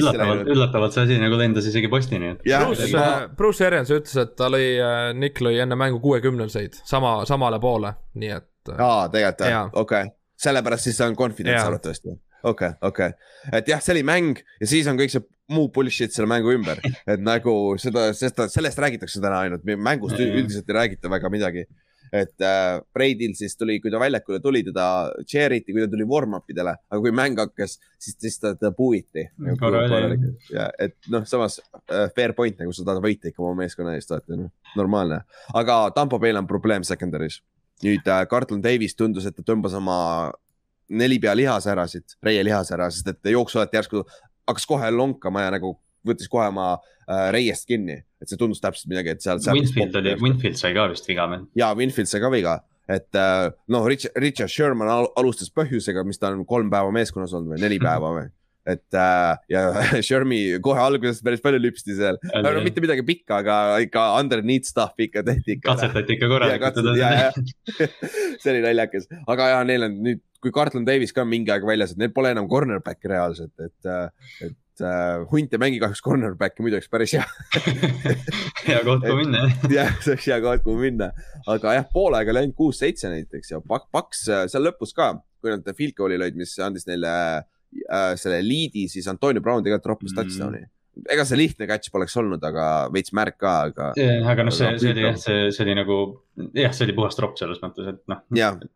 Üllatavalt, üllatavalt see asi nagu lendas isegi postini. Bruce, ma... Bruce Arians ütles, et ta lõi äh,, Nick lõi enne mängu kuuekümnelseid, sama, samale poole, nii et. Äh, aa, tegelikult jah, okei. Okay., sellepärast siis on confidence arvatavasti. okei, okei, et jah, see oli mäng ja siis on kõik see muu bullshit selle mängu ümber, et nagu seda, sest sellest räägitakse täna ainult, mängust üldiselt ei räägita väga midagi et äh, Breidil siis tuli, kui ta väljakule tuli, teda chair iti, kui ta tuli warm-up idele, aga kui mäng hakkas, siis, siis ta, teda puuiti. ja et noh, samas äh, fair point nagu sa tahad võita ikka oma meeskonna eest, vaata noh, normaalne. aga Tampo Bay'l on probleem secondary's. nüüd äh, Carlton Davis tundus, et ta tõmbas oma neli pea lihase ära siit, reie lihase ära, sest et jooksu alati järsku hakkas kohe lonkama ja nagu võttis kohe oma äh, reiest kinni, et see tundus täpselt midagi, et seal. Winfield oli, Winfield sai ka vist viga meil. ja, Winfield sai ka viga, et äh, noh, Richard, Richard Sherman al alustas põhjusega, mis ta on kolm päeva meeskonnas olnud või neli mhm. päeva või et äh, ja [LAUGHS] Shermi kohe alguses päris palju lüpsti seal, no mitte midagi pikka, aga ikka underneath stuff ikka tehti ikka. katsetati ikka korralikult. [LAUGHS] see oli naljakas, aga ja neil on nüüd, kui Carlton Davis ka mingi aeg väljas, et neil pole enam cornerback'i reaalselt, et, äh, et et äh, hunt ei mängi kahjuks cornerback'i, muidu oleks päris hea [LAUGHS] hea koht, kuhu minna [LAUGHS] jah, see oleks hea koht, kuhu minna, aga jah, poole aega oli ainult kuus-seitse näiteks ja paks äh, seal lõpus ka, kui nad field goal'i lõid, mis andis neile äh, selle liidi, siis Antonio Brown tegelikult roppis mm. touchdown'i ega see lihtne catch poleks olnud, aga veits märk ka, aga. aga noh, see, see oli jah, see, see oli nagu jah, see oli puhas tropp selles mõttes, et noh,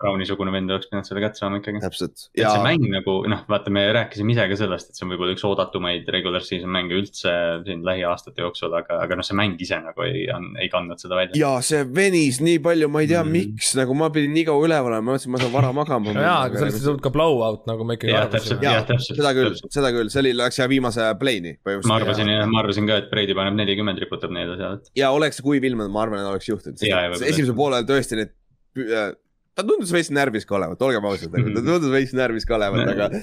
Browni-sugune vend oleks pidanud selle kätte saama ikkagi. täpselt. et see mäng nagu noh, vaata, me rääkisime ise ka sellest, et see on võib-olla üks oodatumaid regular season mänge üldse siin lähiaastate jooksul, aga, aga noh, see mäng ise nagu ei, ei kandnud seda välja. ja see venis nii palju, ma ei tea mm., miks, nagu ma pidin nii kaua üleval olema, ma mõtlesin, ma saan vara magama jaa, aga sellest ei tulnud ka blowout, nagu me ikkagi arvasime. seda küll, seda küll, see oli, läks jah viimase play'ni põhimõtteliselt. ma arvasin jah, ma arvasin ka, et Brady paneb nelikümmend, riputab neile seal. ja oleks kuiv ilm, ma arvan, et oleks juhtunud. Esimesel poolel tõesti need äh, ta tundus veits närvis ka olevat, olgem ausad -hmm. ta tundus veits närvis ka olevat, aga,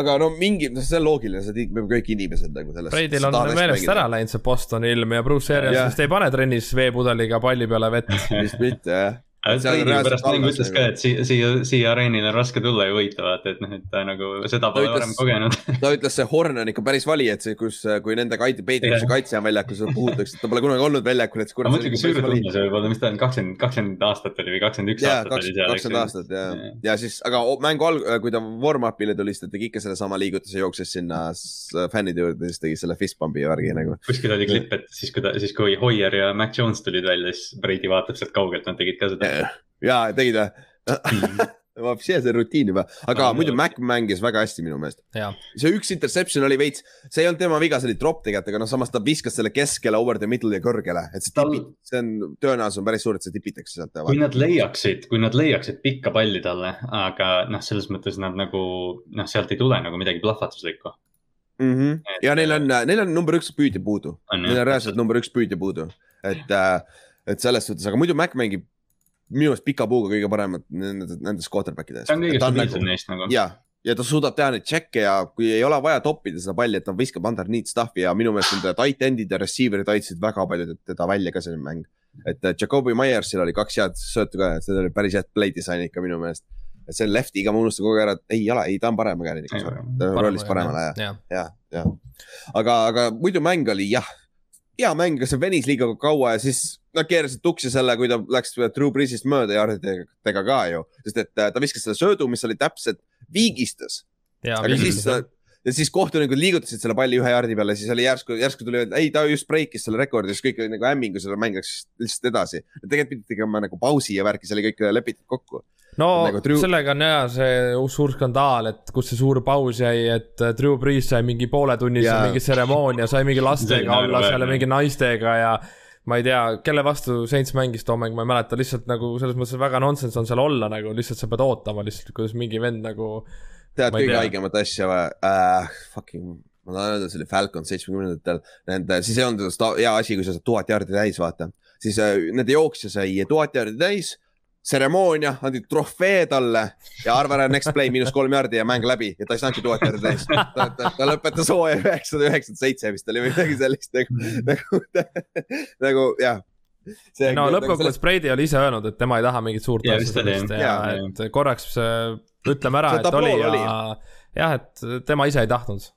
aga no mingi, noh, see on loogiline, see me kõik inimesed nagu sellest. Breidil on meelest ära läinud see Bostoni ilm ja Bruce Arians vist ei pane trennis veepudeliga palli peale vett. vist mitte jah pärast mängu ütles ka, et siia, siia, siia areenile on raske tulla ja võita, vaata, et noh, et ta nagu seda pole varem kogenud. [LAUGHS] ta ütles, see Horn on ikka päris vali, et see, kus, kui nende kaitse, peidikuse kaitse on väljakul, seda puhutakse, ta pole kunagi olnud väljakul, et. ma mõtlen, kui suur tunne see võib olla, mis ta on, kakskümmend, kakskümmend aastat oli või kakskümmend üks aastat oli seal. kakskümmend aastat ja, ja siis, aga mängu alg-, kui ta warm-up'ile tuli, siis ta tegi ikka sellesama liigutuse, jooksis sinna fännide juurde, siis tegi selle fist pump'i värgi nagu. kuskil oli klipp, et siis, kui ta, siis kui Hoier ja Mac Jones tulid välja, siis Brady vaatab sealt kaugelt, nad tegid ka seda ja tegid või? Vapsi, see rutiin juba, aga muidu Mac mängis väga hästi minu meelest. see üks interception oli veits, see ei olnud tema viga, see oli drop tegelikult, aga noh, samas ta viskas selle keskele, over the middle ja kõrgele, et see Tal... tipid, see on, tõenäosus on päris suur, et see tipitakse sealt. kui nad leiaksid, kui nad leiaksid pikka palli talle, aga noh, selles mõttes nad nagu noh, sealt ei tule nagu midagi plahvatuslikku mm. -hmm. Et... ja neil on, neil on number üks püüdja puudu, neil on reaalselt number üks püüdja puudu, et, äh, et selles suhtes, aga muidu Mac mängib minu arust pika puuga kõige paremad nendest quarterback idest. ta on kõige stabiilsem nagu, neist nagu. ja, ja ta suudab teha neid tšekke ja kui ei ole vaja toppida seda palli, et ta viskab underneath stuff'i ja minu meelest nende tight end'id ja receiver'id aitasid väga palju teda välja ka see mäng. et äh, Jakobi Myersil oli kaks head söötu ka, see oli päris head play disain ikka minu meelest. et see leftiga ma unustan kogu aeg ära, et ei ole, ei ta on paremakäeline ikka, ta rollis paremale ja, ja, ja. aga, aga muidu mäng oli jah hea mäng, see venis liiga kaua ja siis nad keerasid tuksi selle, kui ta läks Drew Breesist mööda jardidega ka ju, sest et äh, ta viskas selle söödu, mis oli täpselt viigistas. aga siis ta, ja siis kohtunikud liigutasid selle palli ühe jardi peale, siis oli järsku, järsku tuli, et ei, ta just breikis selle rekordi, siis kõik oli nagu hämmingus ja mäng läks lihtsalt edasi. tegelikult pidi tegema nagu pausi ja värki, see oli kõik lepitud kokku no nagu Drew... sellega on ja see suur skandaal, et kus see suur paus jäi, et äh, Drew Brees sai mingi pooletunnise yeah. mingi tseremoonia, sai mingi lastega olla seal ja mingi naistega ja ma ei tea, kelle vastu Saints mängis too mäng, ma ei mäleta, lihtsalt nagu selles mõttes väga nonsense on seal olla nagu, lihtsalt sa pead ootama lihtsalt, kuidas mingi vend nagu. Tead kõige haigemat asja või uh,? Fucking, ma tahan öelda, see oli Falcon seitsmekümnendatel, nende, siis ei olnud hea asi, kui sa saad tuhat jaardi täis, vaata. siis uh, nende jooksja sai tuhat jaardi täis. Tseremoonia, andsid trofee talle ja arva ära next play miinus kolm jardi ja mäng läbi. Ja ta ei saanudki tuhat jardi täis. ta, ta, ta lõpetas hooaja üheksasada üheksakümmend seitse vist oli või midagi sellist nagu, nagu, nagu jah. See, no lõppkokkuvõttes Brady oli ise öelnud, et tema ei taha mingit suurt asja sellest ja, ja et korraks ütleme ära, et oli ja jah, et tema ise ei tahtnud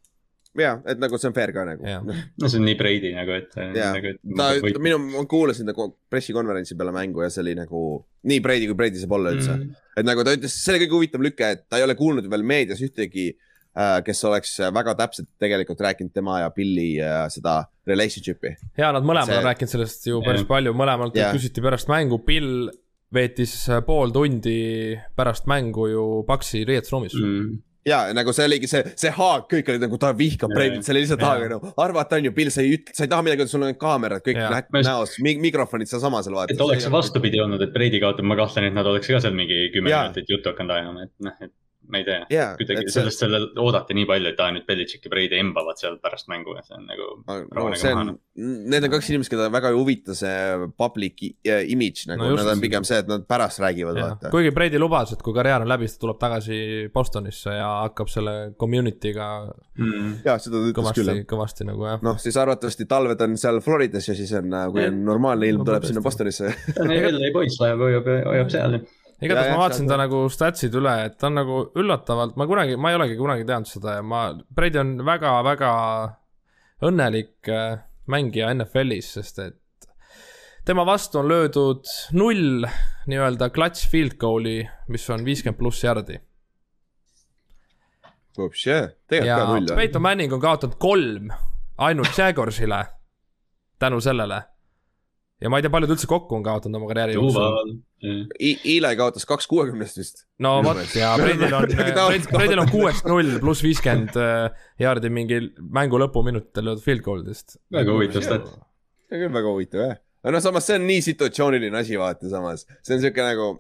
ja, et nagu see on fair ka nagu. [LAUGHS] no see on nii Brady nagu, et. Nagu, ta või..., minu, ma kuulasin ta pressikonverentsi peale mängu ja see oli nagu nii Brady, kui Brady saab olla üldse mm. -hmm. et nagu ta ütles, see oli kõige huvitavam lüke, et ta ei ole kuulnud veel meedias ühtegi äh,, kes oleks väga täpselt tegelikult rääkinud tema ja Billy äh, seda relationship'i. ja nad mõlemad see... on rääkinud sellest ju päris yeah. palju, mõlemalt yeah. küsiti pärast mängu, Bill veetis pool tundi pärast mängu ju Paxi riietusruumis mm ja nagu see oligi see, see haag, kõik olid nagu ta vihkab Brady't, see oli lihtsalt haag, no arvata on ju, Bill, sa ei ütle, sa ei taha midagi, sul on kaamerad kõik ja. näos, mikrofonid sealsamas seal vaata. et oleks see vastupidi olnud, et Brady kaotab, ma kahtlen, et nad oleks ka seal mingi kümme minutit juttu hakanud ajama, et noh, et ma ei tea yeah,, kuidagi see... sellest selle oodati nii palju, et aa nüüd Belichik ja Brady embavad seal pärast mängu ja see on nagu. No, see on, need on kaks inimest, keda väga ei huvita see public image nagu no, nad on pigem see, et nad pärast räägivad, vaata. kuigi Brady lubas, et kui karjäär on läbi, siis ta tuleb tagasi Bostonisse ja hakkab selle community'ga mm.. ja seda ta ütles küll. kõvasti nagu jah. noh, siis arvatavasti talved on seal Floridas ja siis on, kui on normaalne ilm, tuleb sinna Bostonisse. LA poiss hoiab, hoiab, hoiab seal igatahes ma vaatasin ta nagu statsid üle, et ta on nagu üllatavalt, ma kunagi, ma ei olegi kunagi teadnud seda ja ma, Brady on väga-väga õnnelik äh, mängija NFL-is, sest et tema vastu on löödud null nii-öelda clutch field goal'i, mis on viiskümmend pluss jardi. null. Peyton Manning on kaotanud kolm ainult Jaguarsile tänu sellele ja ma ei tea, paljud üldse kokku on kaotanud oma karjääri jooksul. Eli kaotas kaks kuuekümnest vist. no vot ja [LAUGHS] Bredil on Bredil on kuuest null pluss viiskümmend jaardi äh, mingi mängu lõpuminutitel löödud field goal'idest. väga huvitav stat. see on küll väga huvitav jah. aga noh, samas see on nii situatsiooniline asi, vaata samas, see on siuke nagu,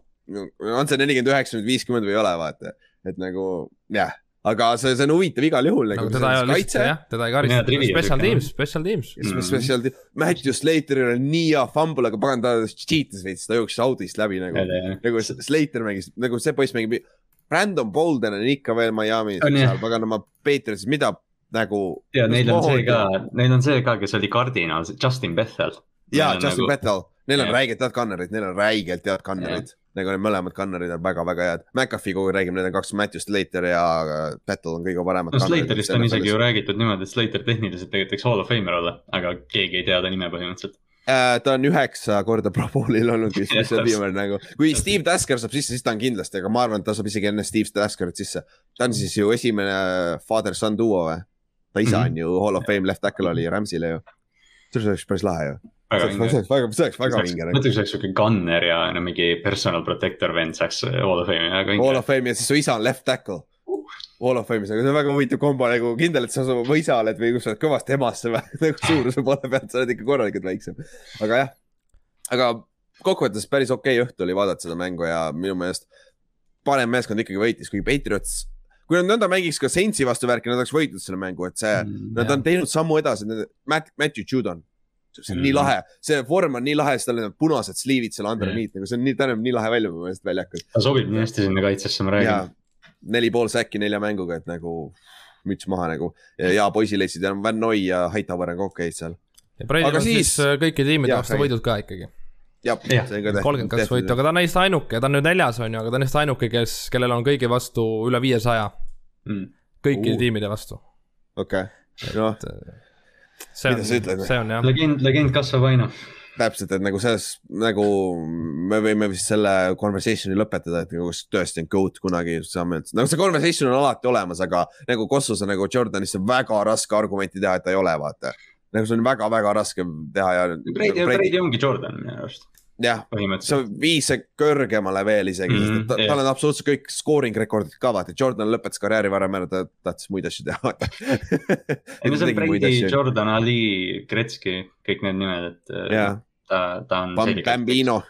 on see nelikümmend üheksa, nüüd viiskümmend või ei ole, vaata, et nagu jah aga see, see on huvitav igal juhul nagu,. teda ei ole lihtsalt jah, teda ei karistata, special teams, special teams. Mm.. Special team, Matthew Slateril on nii hea fumble, aga pagan ta cheat'is veits, ta jooksis audist läbi nagu, nagu Slater mängis, nagu see poiss mängib. Brandon Bolden on ikka veel Miami's, seal paganama Patriotis, mida nagu. ja neil on see ka, neil on see ka, kes oli kardinal, Justin Bethel. ja, Justin nagu... Bethel, neil on räigelt head kannerid, neil on räigelt head kannerid need mõlemad kannarid on väga-väga head. McAfee kogu aeg räägib, need on kaks, Matthew Slater ja Battle on kõige paremad. no Slaterist on isegi ju räägitud niimoodi, et Slater tehniliselt tegelikult võiks hall of famer olla, aga keegi ei tea ta nime põhimõtteliselt äh,. ta on üheksa korda Pro Bowlil olnud vist, mis [LAUGHS] on viimane nagu, kui Steve Tasker saab sisse, siis ta on kindlasti, aga ma arvan, et ta saab isegi enne Steve Taskerit sisse. ta on siis ju esimene father-son duo või? ta isa -hmm. on ju hall of fame left tackle oli Rams'ile ju. see oleks päris lahe ju väga vinge. see oleks väga, see oleks väga vinge. mõtle, kui see oleks siuke gunner ja no mingi personal protector vend saaks Hall of Fame'i, väga vinge. Hall of Fame'i ja siis su isa on left tackle Hall of Fame'is, aga see on väga huvitav kombo nagu kindel, et sa oma isa oled või kus sa oled kõvasti emasse või [LAUGHS] nagu suuruse poole pealt, sa oled ikka korralikult väiksem. aga jah, aga kokkuvõttes päris okei okay õhtu oli vaadata seda mängu ja minu meelest parem meeskond ikkagi võitis, kui Patriots kui nad nõnda mängiks ka Saintsi vastu värki, nad oleks võitnud selle mängu, et see mm,, nad jah. on teinud sammu edasi, Matt, Matthew Judon see on mm. nii lahe, see vorm on nii lahe, siis tal on need punased sliivid seal underneath mm., nagu see on nii, ta näeb nii lahe välja mu meelest väljakul. ta sobib nii hästi sinna kaitsesse, ma räägin. neli pool säkki nelja mänguga, et nagu müts maha nagu ja, ja poisid leidsid ja Van Noi ja Hightower on ka okeid seal. ja Breidel on siis äh, kõikide tiimide vastu võidud ka ikkagi. jah, see on ka tehtud. kolmkümmend kaks võitu, aga ta on neist ainuke, ta on nüüd neljas on ju, aga ta on neist ainuke, kes, kellel on kõigi vastu üle viiesaja mm.. kõikide uh. tiimide vastu. okei okay., noh see on, see on jah. legend, legend kasvab aina. täpselt, et nagu selles, nagu me võime vist selle conversation'i lõpetada, et nagu kas tõesti on GOAT kunagi saame, nagu see conversation on alati olemas, aga nagu Kossuse nagu Jordanist on väga raske argumenti teha, et ta ei ole, vaata. nagu see on väga-väga raske teha ja. Brady ongi Jordan minu arust jah, see viis kõrgemale veel isegi mm, -hmm, ta, yeah. tal on absoluutselt kõik scoring rekordid ka vaata, Jordan lõpetas karjääri varem ära, ta tahtis muid asju teha [LAUGHS] ei no see on Brady, Jordan, Ali, Gretzky, kõik need nimed, et yeah. ta, ta on. Bambino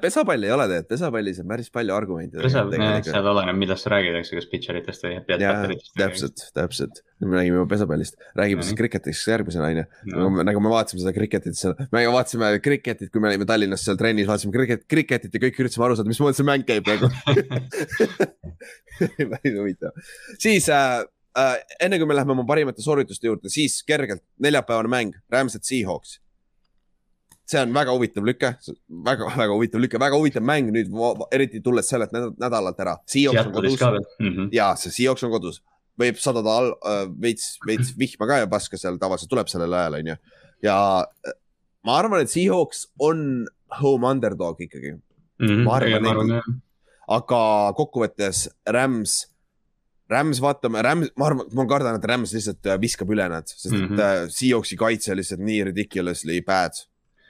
pesapall ei ole tegelikult, pesapallis on päris palju argumente. pesa, seal oleneb, millest sa räägid, eks ju, kas pitcheritest või pealtpatteritest. täpselt, täpselt, me räägime juba pesapallist, räägime siis kriketist järgmisena onju no.. nagu me vaatasime seda kriketit seal, me vaatasime kriketit, kui me olime Tallinnas seal trennis, vaatasime kriket, kriketit ja kõik üritasime aru saada, mismoodi see mäng käib nagu [LAUGHS] päris huvitav, siis äh, äh, enne kui me läheme oma parimate soorituste juurde, siis kergelt neljapäevane mäng, Rams'et Seahawks see on väga huvitav lüke, väga-väga huvitav lüke, väga huvitav mäng nüüd, eriti tulles sellelt nädalalt ära. On mm -hmm. ja see Seahawks on kodus, võib sadada all äh, veits, veits vihma ka ja paska seal tavaliselt tuleb sellel ajal, onju. ja äh, ma arvan, et Seahawks on home underdog ikkagi mm. -hmm. ma arvan, arvan aga kokkuvõttes Rams Rams, vaatame, Rams, ma arvan, ma kardan, et Rams lihtsalt äh, viskab üle nad, sest mm -hmm. et Seahawksi kaitse lihtsalt nii ridiculously bad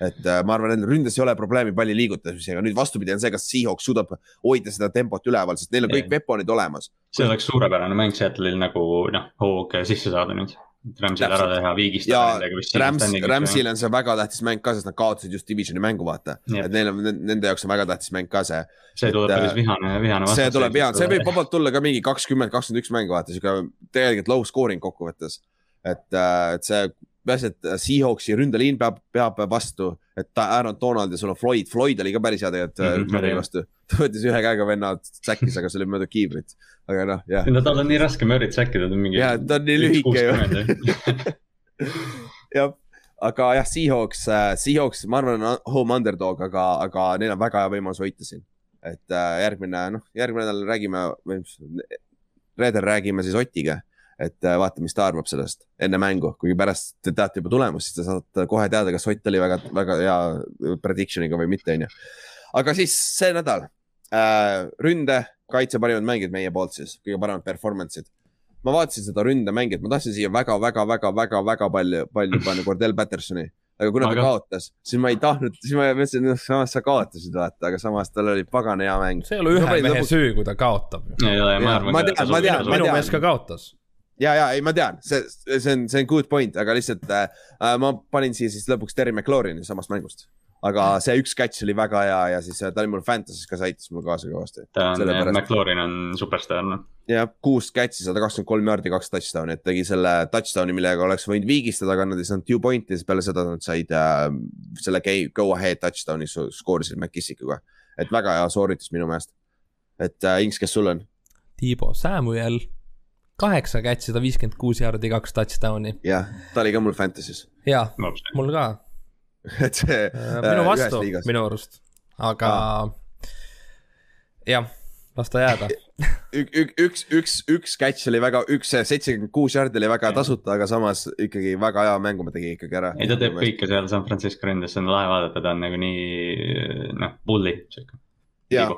et äh, ma arvan, et ründes ei ole probleemi palli liigutamisega, nüüd vastupidi on see, kas Seahawks suudab hoida seda tempot üleval, sest neil on kõik weapon'id olemas. see oleks suurepärane mäng Seattle'il nagu noh, hoog sisse saada nüüd. Ramsil ära teha, viigistada nendega vist. Rams, Ramsil on see väga tähtis mäng ka, sest nad kaotasid just divisioni mängu, vaata. et neil on, nende jaoks on väga tähtis mäng ka see. see tuleb päris äh, vihane, vihane vastus. see tuleb vihane, see võib vabalt tulla ka mingi kakskümmend, kakskümmend üks mäng, vaata, sihuke tegelikult low scoring kokkuvõttes. et, äh, et see peaasi, et Seahawksi ründeliin peab, peab vastu, et Aaron Donald ja sul on Floyd, Floyd oli ka päris hea tegelikult mm -hmm, ründeliini vastu. ta võttis ühe käega venna säkkis, aga see oli mööda kiivrit, aga noh, jah. no tal on nii raske Murry't säkkida, ta on mingi. jah, ta on nii lühike ju. [LAUGHS] jah, aga jah, Seahawks, äh, Seahawks, ma arvan, on home underdog, aga, aga neil on väga hea võimalus võita siin. et äh, järgmine, noh, järgmine nädal räägime, reedel räägime siis Otiga et äh, vaata, mis ta arvab sellest enne mängu, kuigi pärast te teate juba tulemust, siis te saate kohe teada, kas Ott oli väga, väga hea prediction'iga või mitte, onju. aga siis see nädal äh, ründe, kaitse parimad mängijad meie poolt siis, kõige paremad performance'id. ma vaatasin seda ründemängijat, ma tahtsin siia väga, väga, väga, väga, väga palju, palju panna Cordell Pattersoni aga kuna aga... ta kaotas, siis ma ei tahtnud, siis ma mõtlesin, noh, samas sa kaotasid, vaata, aga samas tal oli pagana hea mäng. see ei ole ühe mehe lõpuks... süü, kui ta kaotab. ma tean, ma tean, ma tean. minu mees ka kaotas ja, ja ei, ma tean, see, see on, see on good point, aga lihtsalt äh, ma panin siia siis lõpuks Terry McLaurini samast mängust aga see üks catch oli väga hea ja siis äh, ta oli mul Fantasy's ka, see aitas mul kaasa kõvasti. ta on, McLaurin on superstaar, noh. jah, kuus catch'i, sada kakskümmend kolm jaardi, kaks touchdown'i, et tegi selle touchdown'i, millega oleks võinud viigistada, aga nad ei saanud two point'i, siis peale seda nad said äh, selle go ahead touchdown'i skoorisid McKissikuga. et väga hea sooritus minu meelest. et äh, Inks, kes sul on? Tiibo Samuel, kaheksa catch'i, sada viiskümmend kuus jaardi, kaks touchdown'i. jah, ta oli ka mul Fantasy's. jaa, mul ka [LAUGHS] et see äh,. minu äh, vastu, minu arust, aga ah. jah, las ta jääda [LAUGHS] ük, ük, üks, üks, üks catch oli väga, üks seitsekümmend kuus jardi oli väga tasuta, aga samas ikkagi väga hea mängu ma tegi ikkagi ära. ei, ta teeb kõike seal San Francisco ründes, see on lahe vaadata, ta on nagu nii noh, bully sihuke. ja,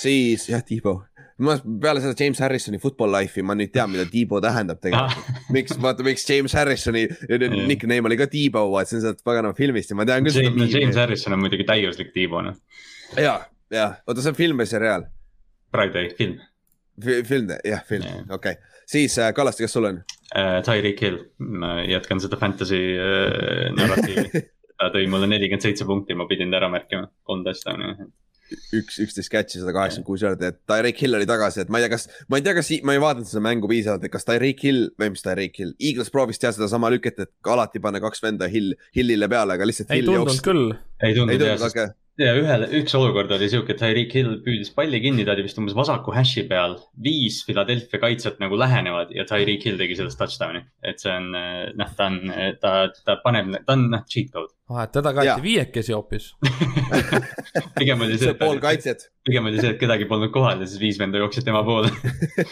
siis jah, Tiibo ma peale seda James Harrisoni Football Life'i ma nüüd tean, mida Tiibo tähendab tegelikult ah. miks, vaata, miks James Harrisoni nickname oli ka Tiibo, vaat see on sealt paganama filmist ja ma tean küll James, seda. James Harrison on muidugi täiuslik Tiibo, noh. ja, ja, oota, see on film või seriaal? praegu oli film. film, jah, film, okei okay., siis äh, Kallaste, kes sul on uh,? Tyreek Hill, ma jätkan seda fantasy uh, narratiivi [LAUGHS] ta tõi mulle nelikümmend seitse punkti, ma pidin ta ära märkima, kolm touchdown'i üks, üksteist catch'i, sada kaheksakümmend kuus jaardi, et Tyreek Hill oli tagasi, et ma ei tea, kas, ma ei tea, kas, ma ei vaadanud seda mängu piisavalt, et kas Tyreek Hill või mis Tyreek Hill, Eagles proovis teha sedasama lüket, et alati panna kaks venda Hill, Hillile peale, aga lihtsalt. ei tundunud küll. ei tundunud jah, sest okay ja ühel, üks olukord oli siuke, et Tyreek Hill püüdis palli kinni, ta oli vist umbes vasaku hash'i peal. viis Philadelphia kaitset nagu lähenevad ja Tyreek Hill tegi sellest touchdown'i. et see on, noh, ta on, ta, ta paneb, ta on noh, cheat code. ah, et teda kaeti viiekesi hoopis [LAUGHS] pigem oli see. pool kaitset. pigem oli see, et kedagi polnud kohal ja siis viis venda jooksid tema poole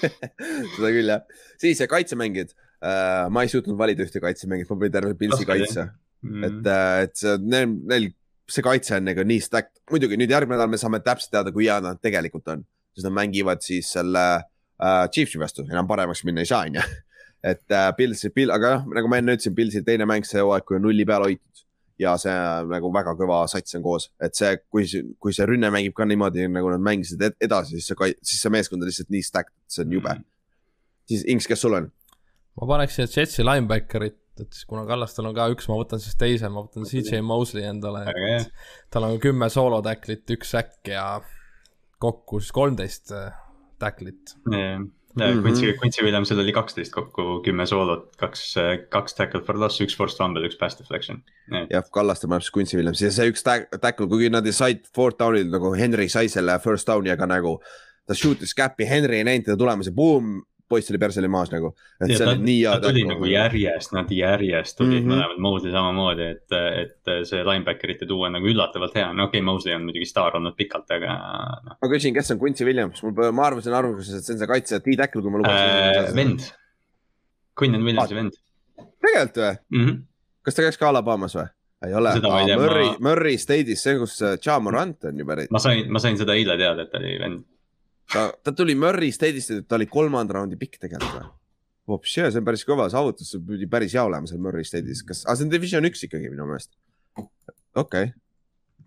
[LAUGHS] seda küll jah. siis kaitsemängijad uh,, ma ei suutnud valida ühte kaitsemängijat, ma panin terve Pilsi kaitse. Mm. et, äh, et see, neil, neil see kaitse on nagu nii stacked, muidugi nüüd järgmine nädal me saame täpselt teada, kui hea nad tegelikult on, sest nad mängivad siis selle äh, Chiefsi vastu, enam paremaks minna ei saa, onju. [LAUGHS] et äh, Pils, Pil, aga jah, nagu ma enne ütlesin, Pilsi teine mäng see hooaeg, kui on nulli peal hoitud ja see nagu väga kõva sats on koos, et see, kui, kui see rünne mängib ka niimoodi, nagu nad mängisid edasi, siis see, siis see meeskond on lihtsalt nii stacked, see on jube mm. -hmm. siis Inks, kes sul on? ma paneks siia Jetsi linebacker'it et siis kuna Kallastel on ka üks, ma võtan siis teise, ma võtan CJ Mosley endale, et tal on kümme soolotäklit, üks säkk ja kokku siis kolmteist täklit yeah.. Ja, mm -hmm. Quincy, Quincy Williamsil oli kaksteist kokku, kümme soolot, kaks, äh, kaks tackle for loss, üks forced fumble, üks pass deflection. jah, Kallaste paneb siis Quincy Williams ja see üks tackle, kuigi nad said fourth down'il nagu Henry sai selle first down'i, aga nagu ta shoot'is cap'i, Henry ei näinud teda tulemas ja boom, poiss oli perseli maas nagu. et see on nii hea. ta tuli nagu järjest, nad järjest tulid mm -hmm. mõlemad, Mosley samamoodi, et, et see linebacker'ite duo on nagu üllatavalt hea, no okei okay,, Mosley on muidugi staar olnud pikalt, aga no.. ma küsin, kes on Quincy Williams, mul, ma arvasin arvamuses, et see on see kaitse T-tackle, kui ma lubasin äh,. vend, Quinnan Williamsi vend. tegelikult või mm? -hmm. kas ta käis ka Alabamas või? ei ole, Murry ma..., Murry State'is, see, kus Ja Morant on ju pärit. ma sain, ma sain seda eile teada, et ta oli vend ta, [LAUGHS] ta tuli Murry State'ist, ta oli kolmanda raundi pikk tegelikult või? see, see on päris kõva saavutus, see pidi päris hea olema seal Murry State'is, kas, aga see on division üks ikkagi minu meelest. okei okay.,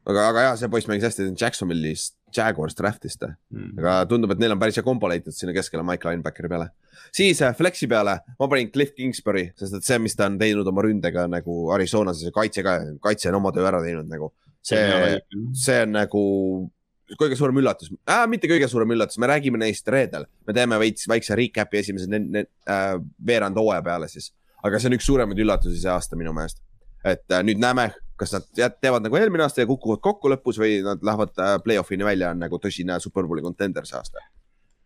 aga, aga jaa, see poiss mängis hästi Jacksonville'is, Jaguars draft'ist mm., aga tundub, et neil on päris hea kombo leitud sinna keskele Mike Linebackeri peale. siis äh, Flexi peale ma panin Cliff Kingsbury, sest et see, mis ta on teinud oma ründega nagu Arizonas ja see kaitse ka, kaitse on oma töö ära teinud nagu. see, see on nagu kõige suurem üllatus äh,, mitte kõige suurem üllatus, me räägime neist reedel, me teeme veits väikse recap'i esimese äh, veerand hooaja peale siis. aga see on üks suuremaid üllatusi see aasta minu meelest. et äh, nüüd näeme, kas nad teevad nagu eelmine aasta ja kukuvad kokku lõpus või nad lähevad äh, play-off'ini välja, on nagu tõsine superbowli contender see aasta.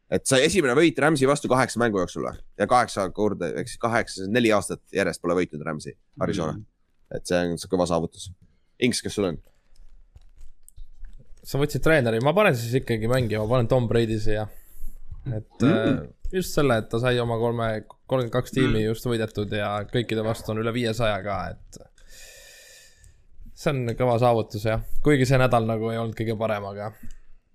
et sai esimene võit Rams'i vastu kaheksa mängu jooksul ja kaheksa korda, ehk siis kaheksa, neli aastat järjest pole võitnud Rams'i, Arizona mm. -hmm. et see on kõva saavutus. Inks, kes sul on? Sa võtsid treeneri, ma panen siis ikkagi mängima, panen Tom Brady siia. et mm -hmm. just selle, et ta sai oma kolme, kolmkümmend kaks tiimi mm. just võidetud ja kõikide vastu on üle viiesaja ka, et. see on kõva saavutus jah, kuigi see nädal nagu ei olnud kõige parem, aga.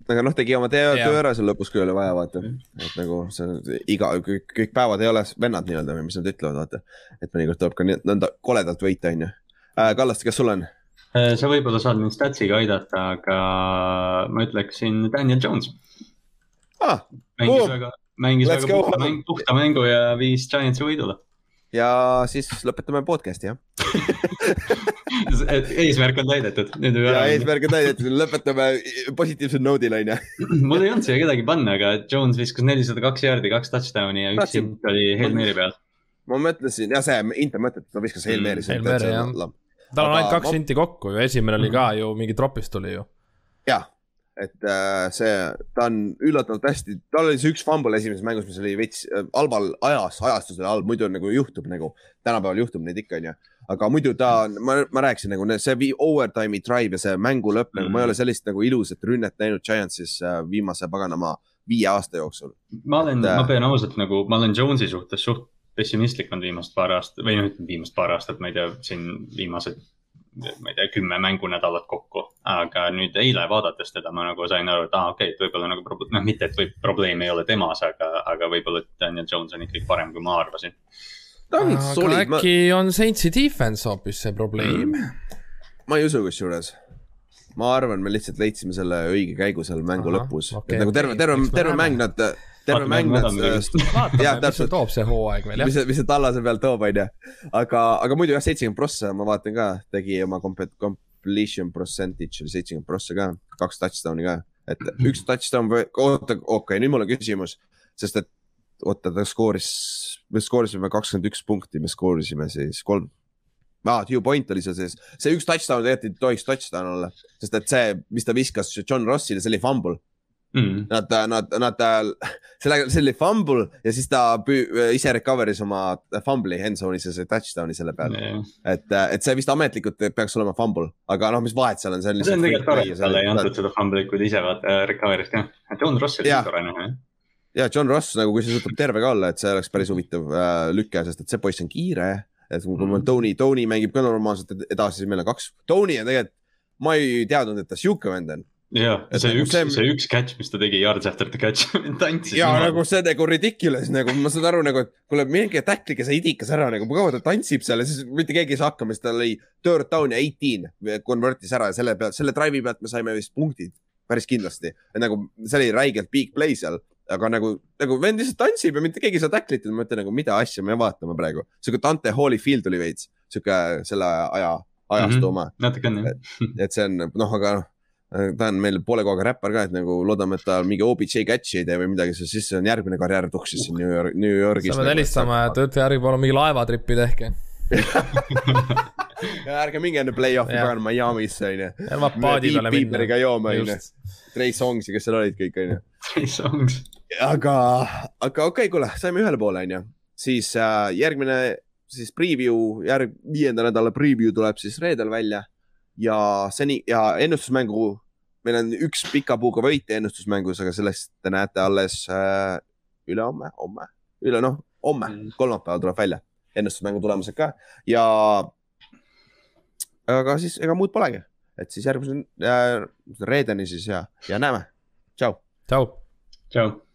aga noh, tegi oma töö, töö ära seal lõpus, kui oli vaja, vaata. et nagu see iga, kõik, kõik päevad ei ole vennad nii-öelda või mis nad ütlevad, vaata. et mõnikord tuleb ka nõnda koledalt võita, on ju äh,. Kallaste, kes sul on? Äh, sa võib-olla saad mind statsiga aidata, aga ma ütleksin Daniel Jones ah,. mängis boom. väga, mängis Let's väga puhta, mäng, puhta mängu ja viis Giantsi võidule. ja siis lõpetame podcast'i, jah [LAUGHS] eesmärk on täidetud. ja eesmärk on täidetud, lõpetame positiivsel noodil on [LAUGHS] ju. mul ei olnud siia kedagi panna, aga Jones viskas nelisada kaks jaardi, kaks touchdown'i ja üks int oli Hail Mary peal. ma mõtlesin, jah, see Inter mõtles, et ta viskas Mary. Hail Mary jah. Tal on ainult kaks inti kokku ju, esimene oli ka ju mingi tropist tuli ju. jah et äh, see, ta on üllatavalt hästi, tal oli see üks fumble esimeses mängus, mis oli veits äh, halval ajas, ajastus oli halb, muidu nagu juhtub nagu, tänapäeval juhtub neid ikka, onju. aga muidu ta, ma, ma rääkisin nagu see overtime'i drive ja see mängu lõpp mm., nagu ma ei ole mm. sellist nagu ilusat rünnet näinud Giantsis äh, viimase paganama viie aasta jooksul. ma olen, ma pean ausalt nagu, ma olen Jones'i suhtes suht pessimistlik olnud viimased paar aastat või noh, ütleme viimased paar aastat, ma ei tea, siin viimased ma ei tea, kümme mängunädalat kokku. aga nüüd eile vaadates teda ma nagu sain aru, et aa ah,, okei okay,, et võib-olla nagu noh, mitte, et võib, probleem ei ole temas, aga, aga võib-olla Daniel Jones on ikkagi parem, kui ma arvasin. ta on solid. äkki ma... on Saintsi defense hoopis see probleem mm.? ma ei usu kusjuures ma arvan, me lihtsalt leidsime selle õige käigu seal mängu Aha, lõpus okay,. nagu terve, terve, terve mäng nad terve mäng nad. mis sul toob see hooaeg veel, jah. mis, mis see tallase peal toob, onju. aga, aga muidu jah, seitsekümmend prossa, ma vaatan ka, tegi oma completion percentage oli seitsekümmend prossa ka, kaks touchdown'i ka. et üks touchdown, oota, okei okay,, nüüd mul on küsimus, sest et oota, ta skooris, me skoorisime kakskümmend üks punkti, me skoorisime siis kolm. Aa ah,, two point oli seal sees, see üks touchdown tegelikult ei tohiks touchdown olla, sest et see, mis ta viskas John Rossile, see oli fumble mm.. Nad, nad, nad, selle, see oli fumble ja siis ta püü, ise recover'is oma fumble'i endzone'is ja sai touchdown'i selle peale mm.. et, et see vist ametlikult peaks olema fumble, aga noh, mis vahet seal on, see on lihtsalt. see on tegelikult tore, et talle ei antud seda fumble'it, kui ta ise vaata äh, recover'is ka. John Ross oli tore näha, jah ja John Ross nagu, kui see suudab terve ka olla, et see oleks päris huvitav äh, lüke, sest et see poiss on kiire. et kui mm. Tony, Tony mängib ka normaalselt edasi, siis meil on kaks, Tony on tegelikult, ma ei teadnud, et ta sihuke vend on jah, see nagu üks see..., see üks catch, mis ta tegi, yards after the catch [LAUGHS] tantsis. ja niimoodi. nagu see nagu ridiculous nagu, ma saan aru nagu, et kuule, minge tacklige see idikas ära nagu, kaua ta tantsib seal ja siis mitte keegi ei saa hakkama, siis tal oli third down ja eighteen convert'is ära ja selle pealt, selle drive'i pealt me saime vist punktid päris kindlasti. nagu see oli räigelt big play seal, aga nagu, nagu vend lihtsalt tantsib ja mitte keegi ei saa tacklit ma mõtlen nagu, mida asja me vaatame praegu. sihuke Dante Holyfield oli veits, sihuke selle aja, ajastu mm -hmm. oma. natuke on jah. et see on noh, aga noh ta on meil poole kohaga räppar ka, et nagu loodame, et ta mingi OBJ catch'i ei tee või midagi, sest siis on järgmine karjäär tuksis siin New York, New Yorgis. sa pead nagu, helistama, et ütle järgi palun mingi laevatripi tehke [LAUGHS] ja ärge minge enne play-off'i pagan Miami'sse onju. ärme paadi peale minna. Piiperiga jooma onju. Trey Songsi, kes seal olid kõik onju. Trey Songs. aga, aga okei okay,, kuule, saime ühele poole onju. siis äh, järgmine, siis preview, järg, viienda nädala preview tuleb siis reedel välja ja seni ja ennustusmängu, meil on üks pika puuga võit ennustusmängus, aga sellest te näete alles äh, ülehomme, homme, üle noh, homme mm., kolmapäeval tuleb välja ennustusmängu tulemused ka ja. aga siis ega muud polegi, et siis järgmise äh, reedeni siis ja, ja näeme. tšau. tšau. tšau